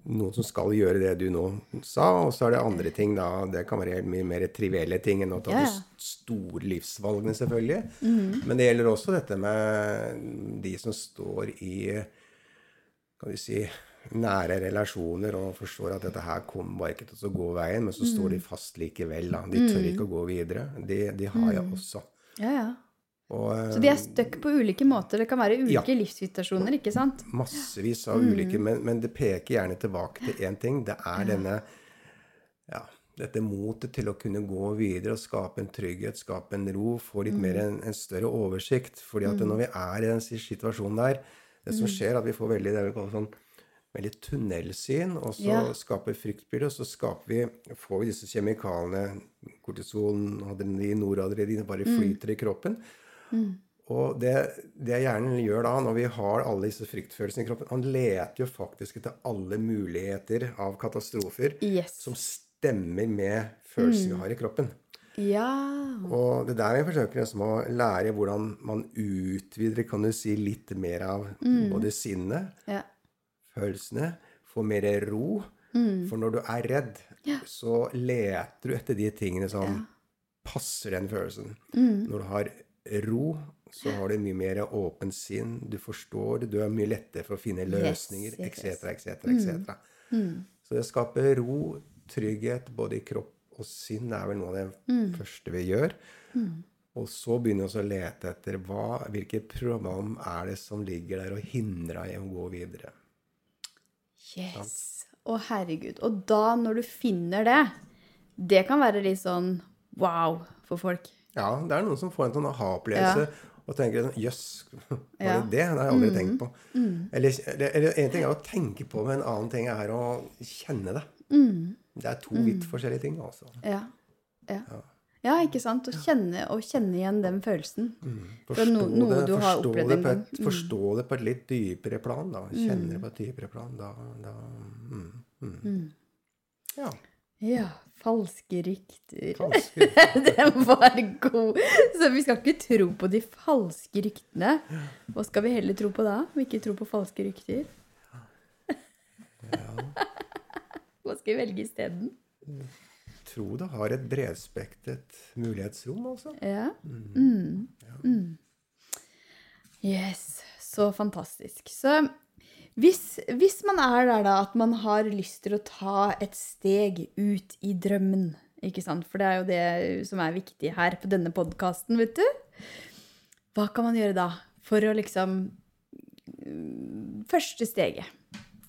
noen som skal gjøre det du nå sa, og så er det andre ting, da. Det kan være mye mer trivielle ting enn å ta Ja, de ja. Mhm. store livsvalgene, selvfølgelig. Men det gjelder også dette med de som står i kan vi si, nære relasjoner og forstår at dette her kommer bare ikke til å gå veien, men så står Mhm. de fast likevel. Da. De tør ikke å gå videre. De, de har jeg også. Ja, ja. Og. Så de er stuck på ulike måter. Det kan være ulike Ja. livssituasjoner, ikke sant? massevis av Mm. ulike, men, men det peker gjerne tilbake til én ting. Det er denne ja, dette motet til å kunne gå videre og skape en trygghet, skape en ro, få litt Mm. mer en, en større oversikt. fordi at når vi er i den situasjonen der, det Mm. som skjer, er at vi får veldig det vi kaller sånn veldig tunnelsyn, og så Ja. skaper fryktbilder, og så skaper vi, får vi disse kjemikaliene, kortison, adrenalin, noradrenalin, bare Mm. flyter i kroppen. Og det, det hjernen gjør da, når vi har alle disse fryktfølelsene i kroppen Han leter jo faktisk etter alle muligheter av katastrofer Yes. som stemmer med følelsene vi har i kroppen. Ja. Og det er der vi forsøker liksom å lære hvordan man utvider kan du si, litt mer av både sinnet, ja. følelsene, få mer ro. For når du er redd, så leter du etter de tingene som passer den følelsen. Når du har ro, så har du mye mer åpent sinn. Du forstår du er mye lettere for å finne løsninger, etc., etc., etc. Så det skaper ro, trygghet, både i kropp og sinn er vel noe av det første vi gjør. Og så begynner vi å lete etter hva, hvilke program er det som ligger der og hindrer deg i å gå videre. Yes. Å, herregud. Og da, når du finner det, det kan være litt sånn wow for folk. Ja, det er noen som får en sånn aha-opplevelse og tenker sånn Jøss, var det Ja. det? Det har jeg aldri tenkt på. Eller, eller, eller en ting er å tenke på, men en annen ting er å kjenne det. Det er to vidt forskjellige ting, altså. Ja. Ja. ja, ikke sant? Å kjenne, kjenne igjen den følelsen. Fra no, noe du har forstå opplevd det en gang. Mm. Forstå det på et litt dypere plan, da. Kjenne det på et dypere plan. Da, da mm, mm. Ja. Ja. Falske rykter. Ganske Den var god. Så vi skal ikke tro på de falske ryktene. Hva skal vi heller tro på da? Vi ikke tro på falske rykter? Hva skal vi velge isteden? Tro det har et bredspektet mulighetsrom, altså. Ja. Mm. Mm. Yes. Så fantastisk. Så hvis, hvis man er der da at man har lyst til å ta et steg ut i drømmen, ikke sant? For det er jo det som er viktig her på denne podkasten, vet du. Hva kan man gjøre da for å liksom mm, Første steget.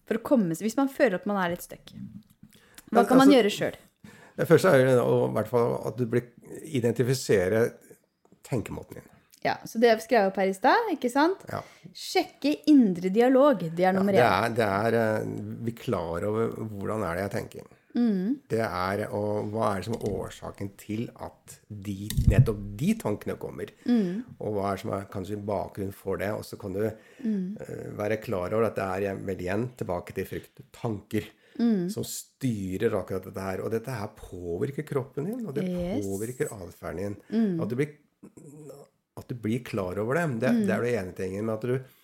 For å komme seg Hvis man føler at man er litt stuck. Hva kan man altså- gjøre sjøl? Det første er jo i hvert fall at du blir identifisere tenkemåten din. Ja, så det skrev jeg opp her i stad, ikke sant? Ja. Sjekke indre dialog. Det er nummer Det én. er, det er eh, Vi klar over hvordan er det jeg tenker. Det er og hva er det som er årsaken til at de, nettopp de tankene kommer. Og hva er det som er kanskje bakgrunnen for det. Og så kan du eh, være klar over at det er vel igjen tilbake til frykt. Tanker. Som styrer akkurat dette her. Og dette her påvirker kroppen din, og det Yes. påvirker atferden din. At, du blir, at du blir klar over det. Det, det er det ene tingen. med at du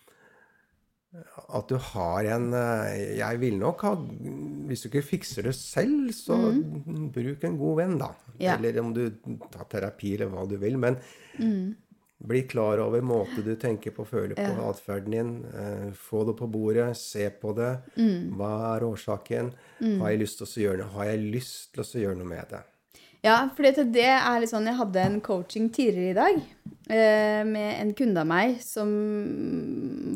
at du har en eh, Jeg vil nok ha Hvis du ikke fikser det selv, så bruk en god venn, da. Ja. Eller om du tar terapi, eller hva du vil. Men bli klar over måte du tenker på, føler på, atferden din. eh, få det på bordet, se på det. Hva er årsaken? Har jeg lyst til å gjøre noe? Har jeg lyst til å gjøre noe med det? Ja, for det er litt sånn Jeg hadde en coaching tidligere i dag eh, med en kunde av meg som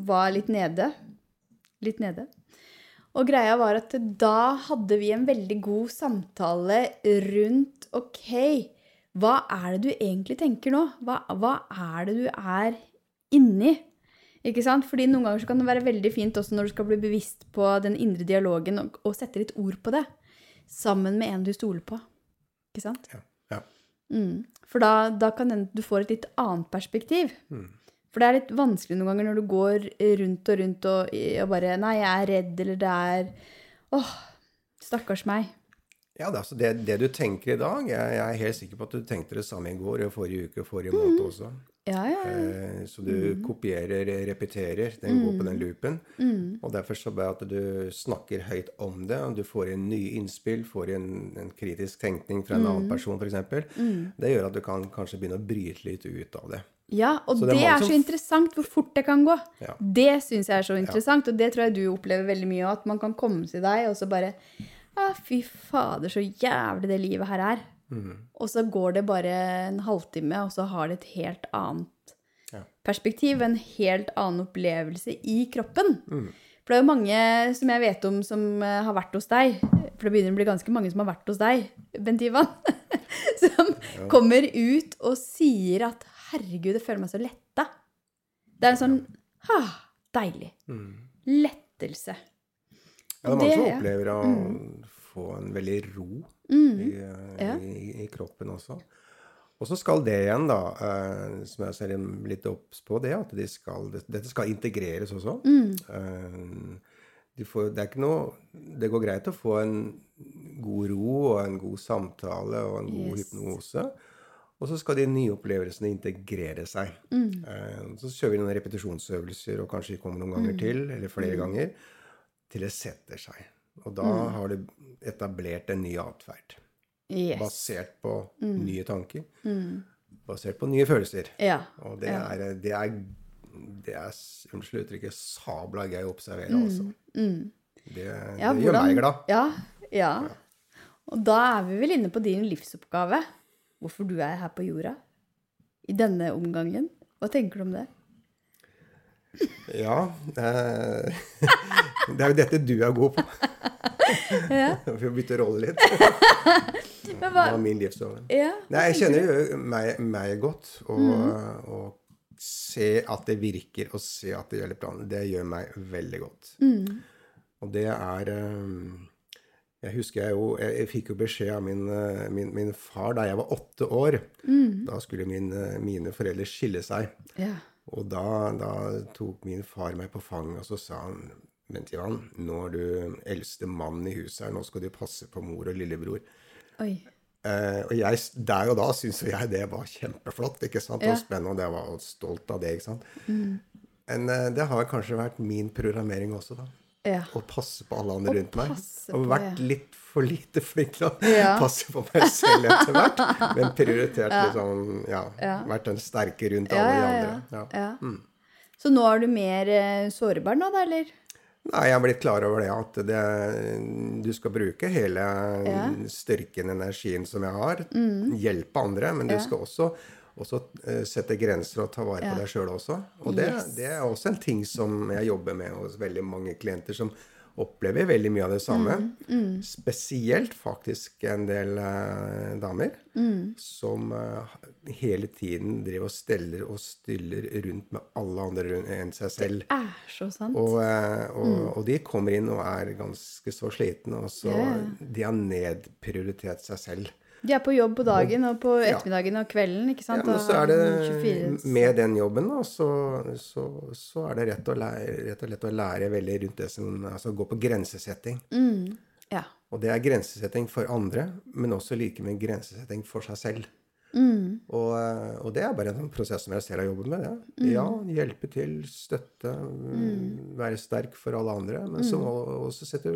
var litt nede. Litt nede. Og greia var at da hadde vi en veldig god samtale rundt OK, hva er det du egentlig tenker nå? Hva, hva er det du er inni? Ikke sant? Fordi noen ganger kan det være veldig fint også når du skal bli bevisst på den indre dialogen, og, og sette litt ord på det. Sammen med en du stoler på. Ikke sant? Ja. ja. Mm. For da, da kan den, du få et litt annet perspektiv. Mm. For det er litt vanskelig noen ganger når du går rundt og rundt og, og bare Nei, jeg er redd, eller det er Åh, stakkars meg. Ja, det, altså det, det, du tenker i dag jeg, jeg, er helt sikker på at du tenkte det samme i går og forrige uke og forrige måned Mm. også. Ja, ja. ja. så du kopierer, repeterer. Den går på den loopen. Mm. Og derfor så bare at du snakker høyt om det, og du får inn nye innspill, får inn en kritisk tenkning fra en Mm. annen person f.eks., det gjør at du kan kanskje begynne å bryte litt ut av det. Ja, og Så det, det er som... så interessant hvor fort det kan gå. Det syns jeg er så interessant, og det tror jeg du opplever veldig mye av. At man kan komme til deg og så bare Å, fy fader, så jævlig det livet her er. Mm. Og så går det bare en halvtime, og så har det et helt annet Ja. perspektiv. En helt annen opplevelse i kroppen. Mm. For det er jo mange som jeg vet om som eh, har vært hos deg. For det begynner å bli ganske mange som har vært hos deg, Bent Ivan. som kommer ut og sier at 'herregud, jeg føler meg så letta'. Det er en sånn ha, deilig. Mm. Lettelse. Ja, det er mange det- som opplever å få en veldig ro Mm. i, eh, Ja. i, i kroppen også. Og så skal det igjen, da, eh, som jeg ser litt obs på, det at de skal, det, dette skal integreres også. Mm. Eh, de får, det er ikke noe Det går greit å få en god ro og en god samtale og en god Yes. hypnose. Og så skal de nye opplevelsene integrere seg. Mm. Så kjører vi noen repetisjonsøvelser, og kanskje kommer noen ganger til, eller flere ganger, til det setter seg. Og da har du etablert en ny atferd. Yes. Basert på nye tanker. Mm. Basert på nye følelser. Ja. Og det Ja. er, det er, det er Unnskyld uttrykket sabla gøy å observere, altså. Mm. Det, Ja, det gjør hvordan- meg glad. Ja, ja. Og da er vi vel inne på din livsoppgave. Hvorfor du er her på jorda. I denne omgangen. Hva tenker du om det? Ja. Eh, det er jo dette du er god på. Ja. Vi får bytte rolle litt. Men hva, Det var min livsoppgave. ja, Nei, jeg kjenner jo meg, meg godt. Og, Mm. og se at det virker, og se at det gjelder planen, det gjør meg veldig godt. Mm. Og det er eh, Jeg husker jeg jo Jeg, jeg fikk jo beskjed av min, eh, min, min far da jeg var åtte år. Mm. Da skulle min, eh, mine foreldre skille seg. Ja. Og da, da tok min far meg på fanget, og så sa han Vent, Ivan, nå er du eldste mann i huset her, nå skal du passe på mor og lillebror. Oi. Eh, og jeg, der og da syntes jeg det var kjempeflott ikke sant? Ja. og spennende, og jeg var stolt av det. ikke sant? Men eh, det har kanskje vært min programmering også, da. Ja. Å passe på alle andre og rundt meg. Og vært ja. litt for lite flink til å Ja. passe på meg selv etter hvert. Men prioritert liksom Ja. Vært den sterke rundt alle de ja, andre. ja. Ja. Mm. Så nå er du mer eh, sårbar nå, da, eller? Nei, jeg er blitt klar over det at det, du skal bruke hele Ja. styrken, energien som jeg har. Hjelpe andre, men du Ja. skal også, også eh, sette grenser og ta vare på deg sjøl også. Og det, Yes. det er også en ting som jeg jobber med hos veldig mange klienter som opplever veldig mye av det samme. Mm, Spesielt faktisk en del eh, damer mm. som eh, hele tiden driver og steller og stiller rundt med alle andre enn seg selv. Det Er så sant. Og, eh, og, og de kommer inn og er ganske så slitne, og så Mm. Ja. de har nedprioritert seg selv. De er på jobb på dagen og på ettermiddagen og kvelden, ikke Ja, sant? men så er det med den jobben, da, så, så, så er det rett og, lære, rett og lett å lære veldig rundt det som Altså gå på grensesetting. Mm. Ja. Og det er grensesetting for andre, men også like med grensesetting for seg selv. Mm. Og, eh, og det er bare en sånn prosess som jeg selv har jobbet med. det. Ja, hjelpe til, støtte, mm, være sterk for alle andre. Men så må også sette,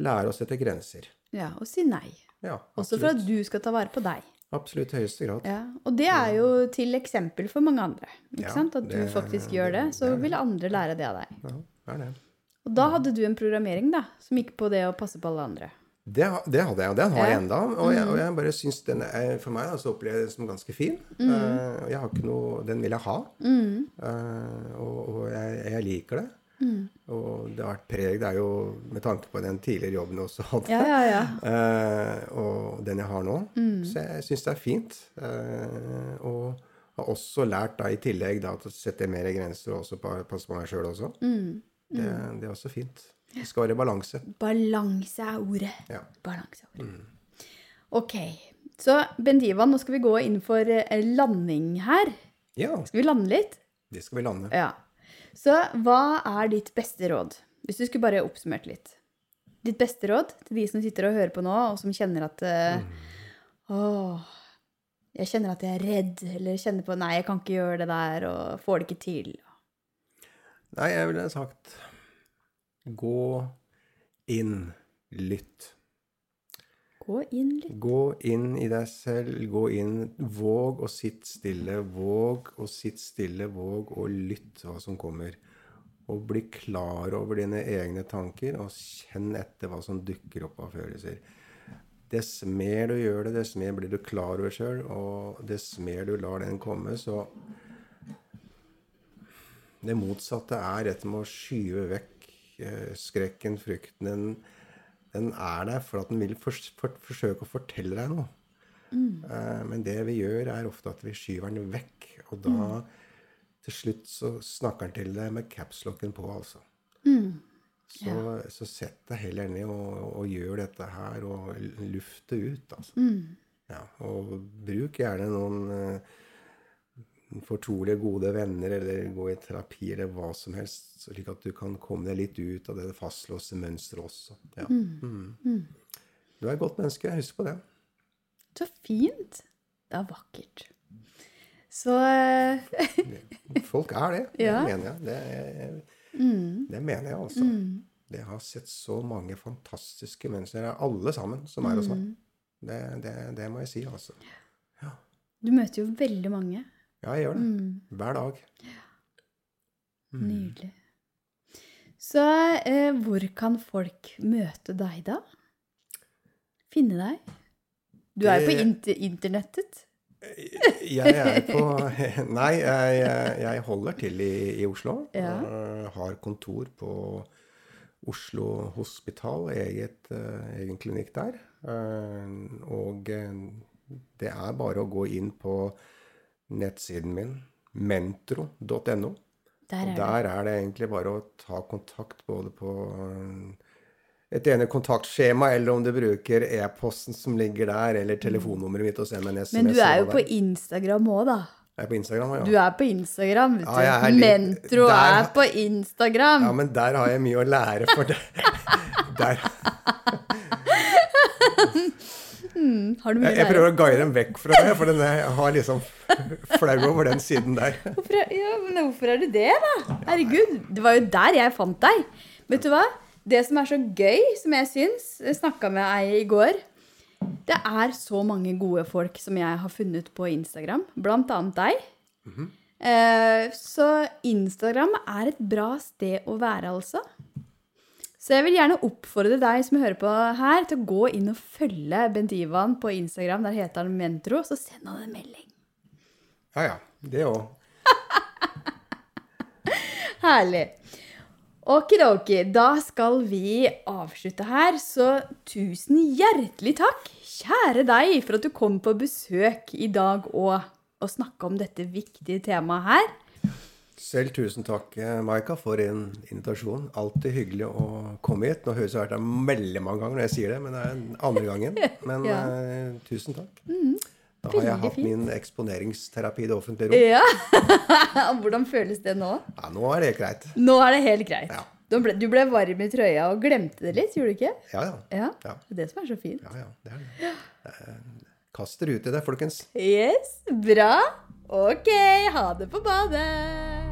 lære å sette grenser. Ja. Og si nei. Ja, Også for at du skal ta vare på deg. Absolutt i høyeste grad. Ja, Og det er jo til eksempel for mange andre. ikke Ja, sant? At du det- faktisk gjør det, så det vil andre lære det av deg. Ja, det er det. Og da hadde du en programmering da, som gikk på det å passe på alle andre. Det, det hadde jeg, og den har jeg enda. Og jeg, og jeg bare syns den er For meg så opplever jeg den som ganske fin. Mm. og jeg har ikke noe Den vil jeg ha. Eh, og og jeg, jeg liker det. Og det har vært preg Det er jo med tanke på den tidligere jobben jeg også hadde. Ja, ja, ja. Eh, og den jeg har nå. Så jeg syns det er fint. Eh, og har også lært da i tillegg da, å sette mer grenser og også på passe på meg sjøl også. Det, det er også fint. Det skal være balanse. Balanse er ordet. Ja. Balanse er ordet. Ok. Så Bendiva, nå skal vi gå inn for eh, landing her. ja, Skal vi lande litt? det skal vi lande. Ja. Så hva er ditt beste råd? Hvis du skulle bare oppsummert litt. Ditt beste råd til de som sitter og hører på nå, og som kjenner at eh, Åh, jeg kjenner at jeg er redd, eller kjenner på Nei, jeg kan ikke gjøre det der, og får det ikke til. Nei, jeg ville sagt gå inn, lytt. Gå inn litt. Gå inn i deg selv, gå inn, våg å sitte stille, våg å sitte stille, våg å lytte hva som kommer. Og bli klar over dine egne tanker, og kjenn etter hva som dukker opp av følelser. Dess mer du gjør det, dess mer blir du klar over sjøl, og dess mer du lar den komme, så Det motsatte er dette med å skyve vekk eh, skrekken, frykten. Den, er der for at den vil for, for, forsøke å fortelle deg noe. Eh, men det vi gjør, er ofte at vi skyver den vekk. Og da til slutt så snakker den til deg med capslocken på, altså. Så, så sett deg heller ned og, og gjør dette her, og luft det ut, altså. Ja, og bruk gjerne noen eh, fortrolige, gode venner, eller gå i terapi, eller hva som helst, slik at du kan komme deg litt ut av det fastlåste mønsteret også. Ja. Mm. Du er et godt menneske, husk på det. Så fint. Det er vakkert. Så eh, Folk er det, det Ja. mener jeg. Det, det mener jeg altså. Jeg har sett så mange fantastiske mennesker, alle sammen, som er hos meg. Det, det, det må jeg si, altså. du møter jo veldig mange. Ja, jeg gjør det. Hver dag. Nydelig. Så eh, hvor kan folk møte deg, da? Finne deg? Du er jo på inter internettet. Jeg er på Nei, jeg, jeg holder til i, i Oslo. Ja. Eh, Har kontor på Oslo Hospital, eget, eh, egen klinikk der. Eh, Og eh, det er bare å gå inn på nettsiden min, mentro.no. Der er det. der er det egentlig bare å ta kontakt både på eh, et ene kontaktskjema, eller om du bruker e-posten som ligger der, eller telefonnummeret mitt og sender en SMS. Men du er jo på. Instagram òg, da. Jeg er på Instagram, ja. Du er på Instagram. vet Ja, du. jeg er litt- Mentro der- er på Instagram. Ja, men der har jeg mye å lære, for det. Der. Har du mye Jeg, jeg prøver å guide dem vekk fra det, for den er, jeg har liksom flau over den siden der. Hvorfor ja, men hvorfor er du det, da? Herregud, det var jo der jeg fant deg. Vet du hva? Det som er så gøy, som jeg syns snakka med ei i går. Det er så mange gode folk som jeg har funnet på Instagram, blant annet deg. eh, så Instagram er et bra sted å være, altså. Så jeg vil gjerne oppfordre deg som hører på her, til å gå inn og følge Bent Ivan på Instagram. Der heter han Mentro. Så send han en melding. Ja, ja. Det òg. Herlig. Okidoki, da skal vi avslutte her, så tusen hjertelig takk, kjære deg, for at du kom på besøk i dag og, og snakka om dette viktige temaet her. Selv tusen takk, eh, Maika, for en invitasjon. Alltid hyggelig å komme hit. Nå høres det ut som jeg har vært her veldig mange ganger når jeg sier det, men det er andre gangen. Men Ja. uh, tusen takk. Da har jeg hatt min eksponeringsterapi i det offentlige rom. Ja. Hvordan føles det nå? Ja, nå er det greit. Nå er det helt greit. Ja. Du ble, du ble varm i trøya og glemte det litt, gjorde du ikke? Ja, ja. Ja. Ja. Det er det som er så fint. Ja, ja. Det er det. Eh, Kast dere ut i det, folkens. Yes, bra. Ok, ha det på badet.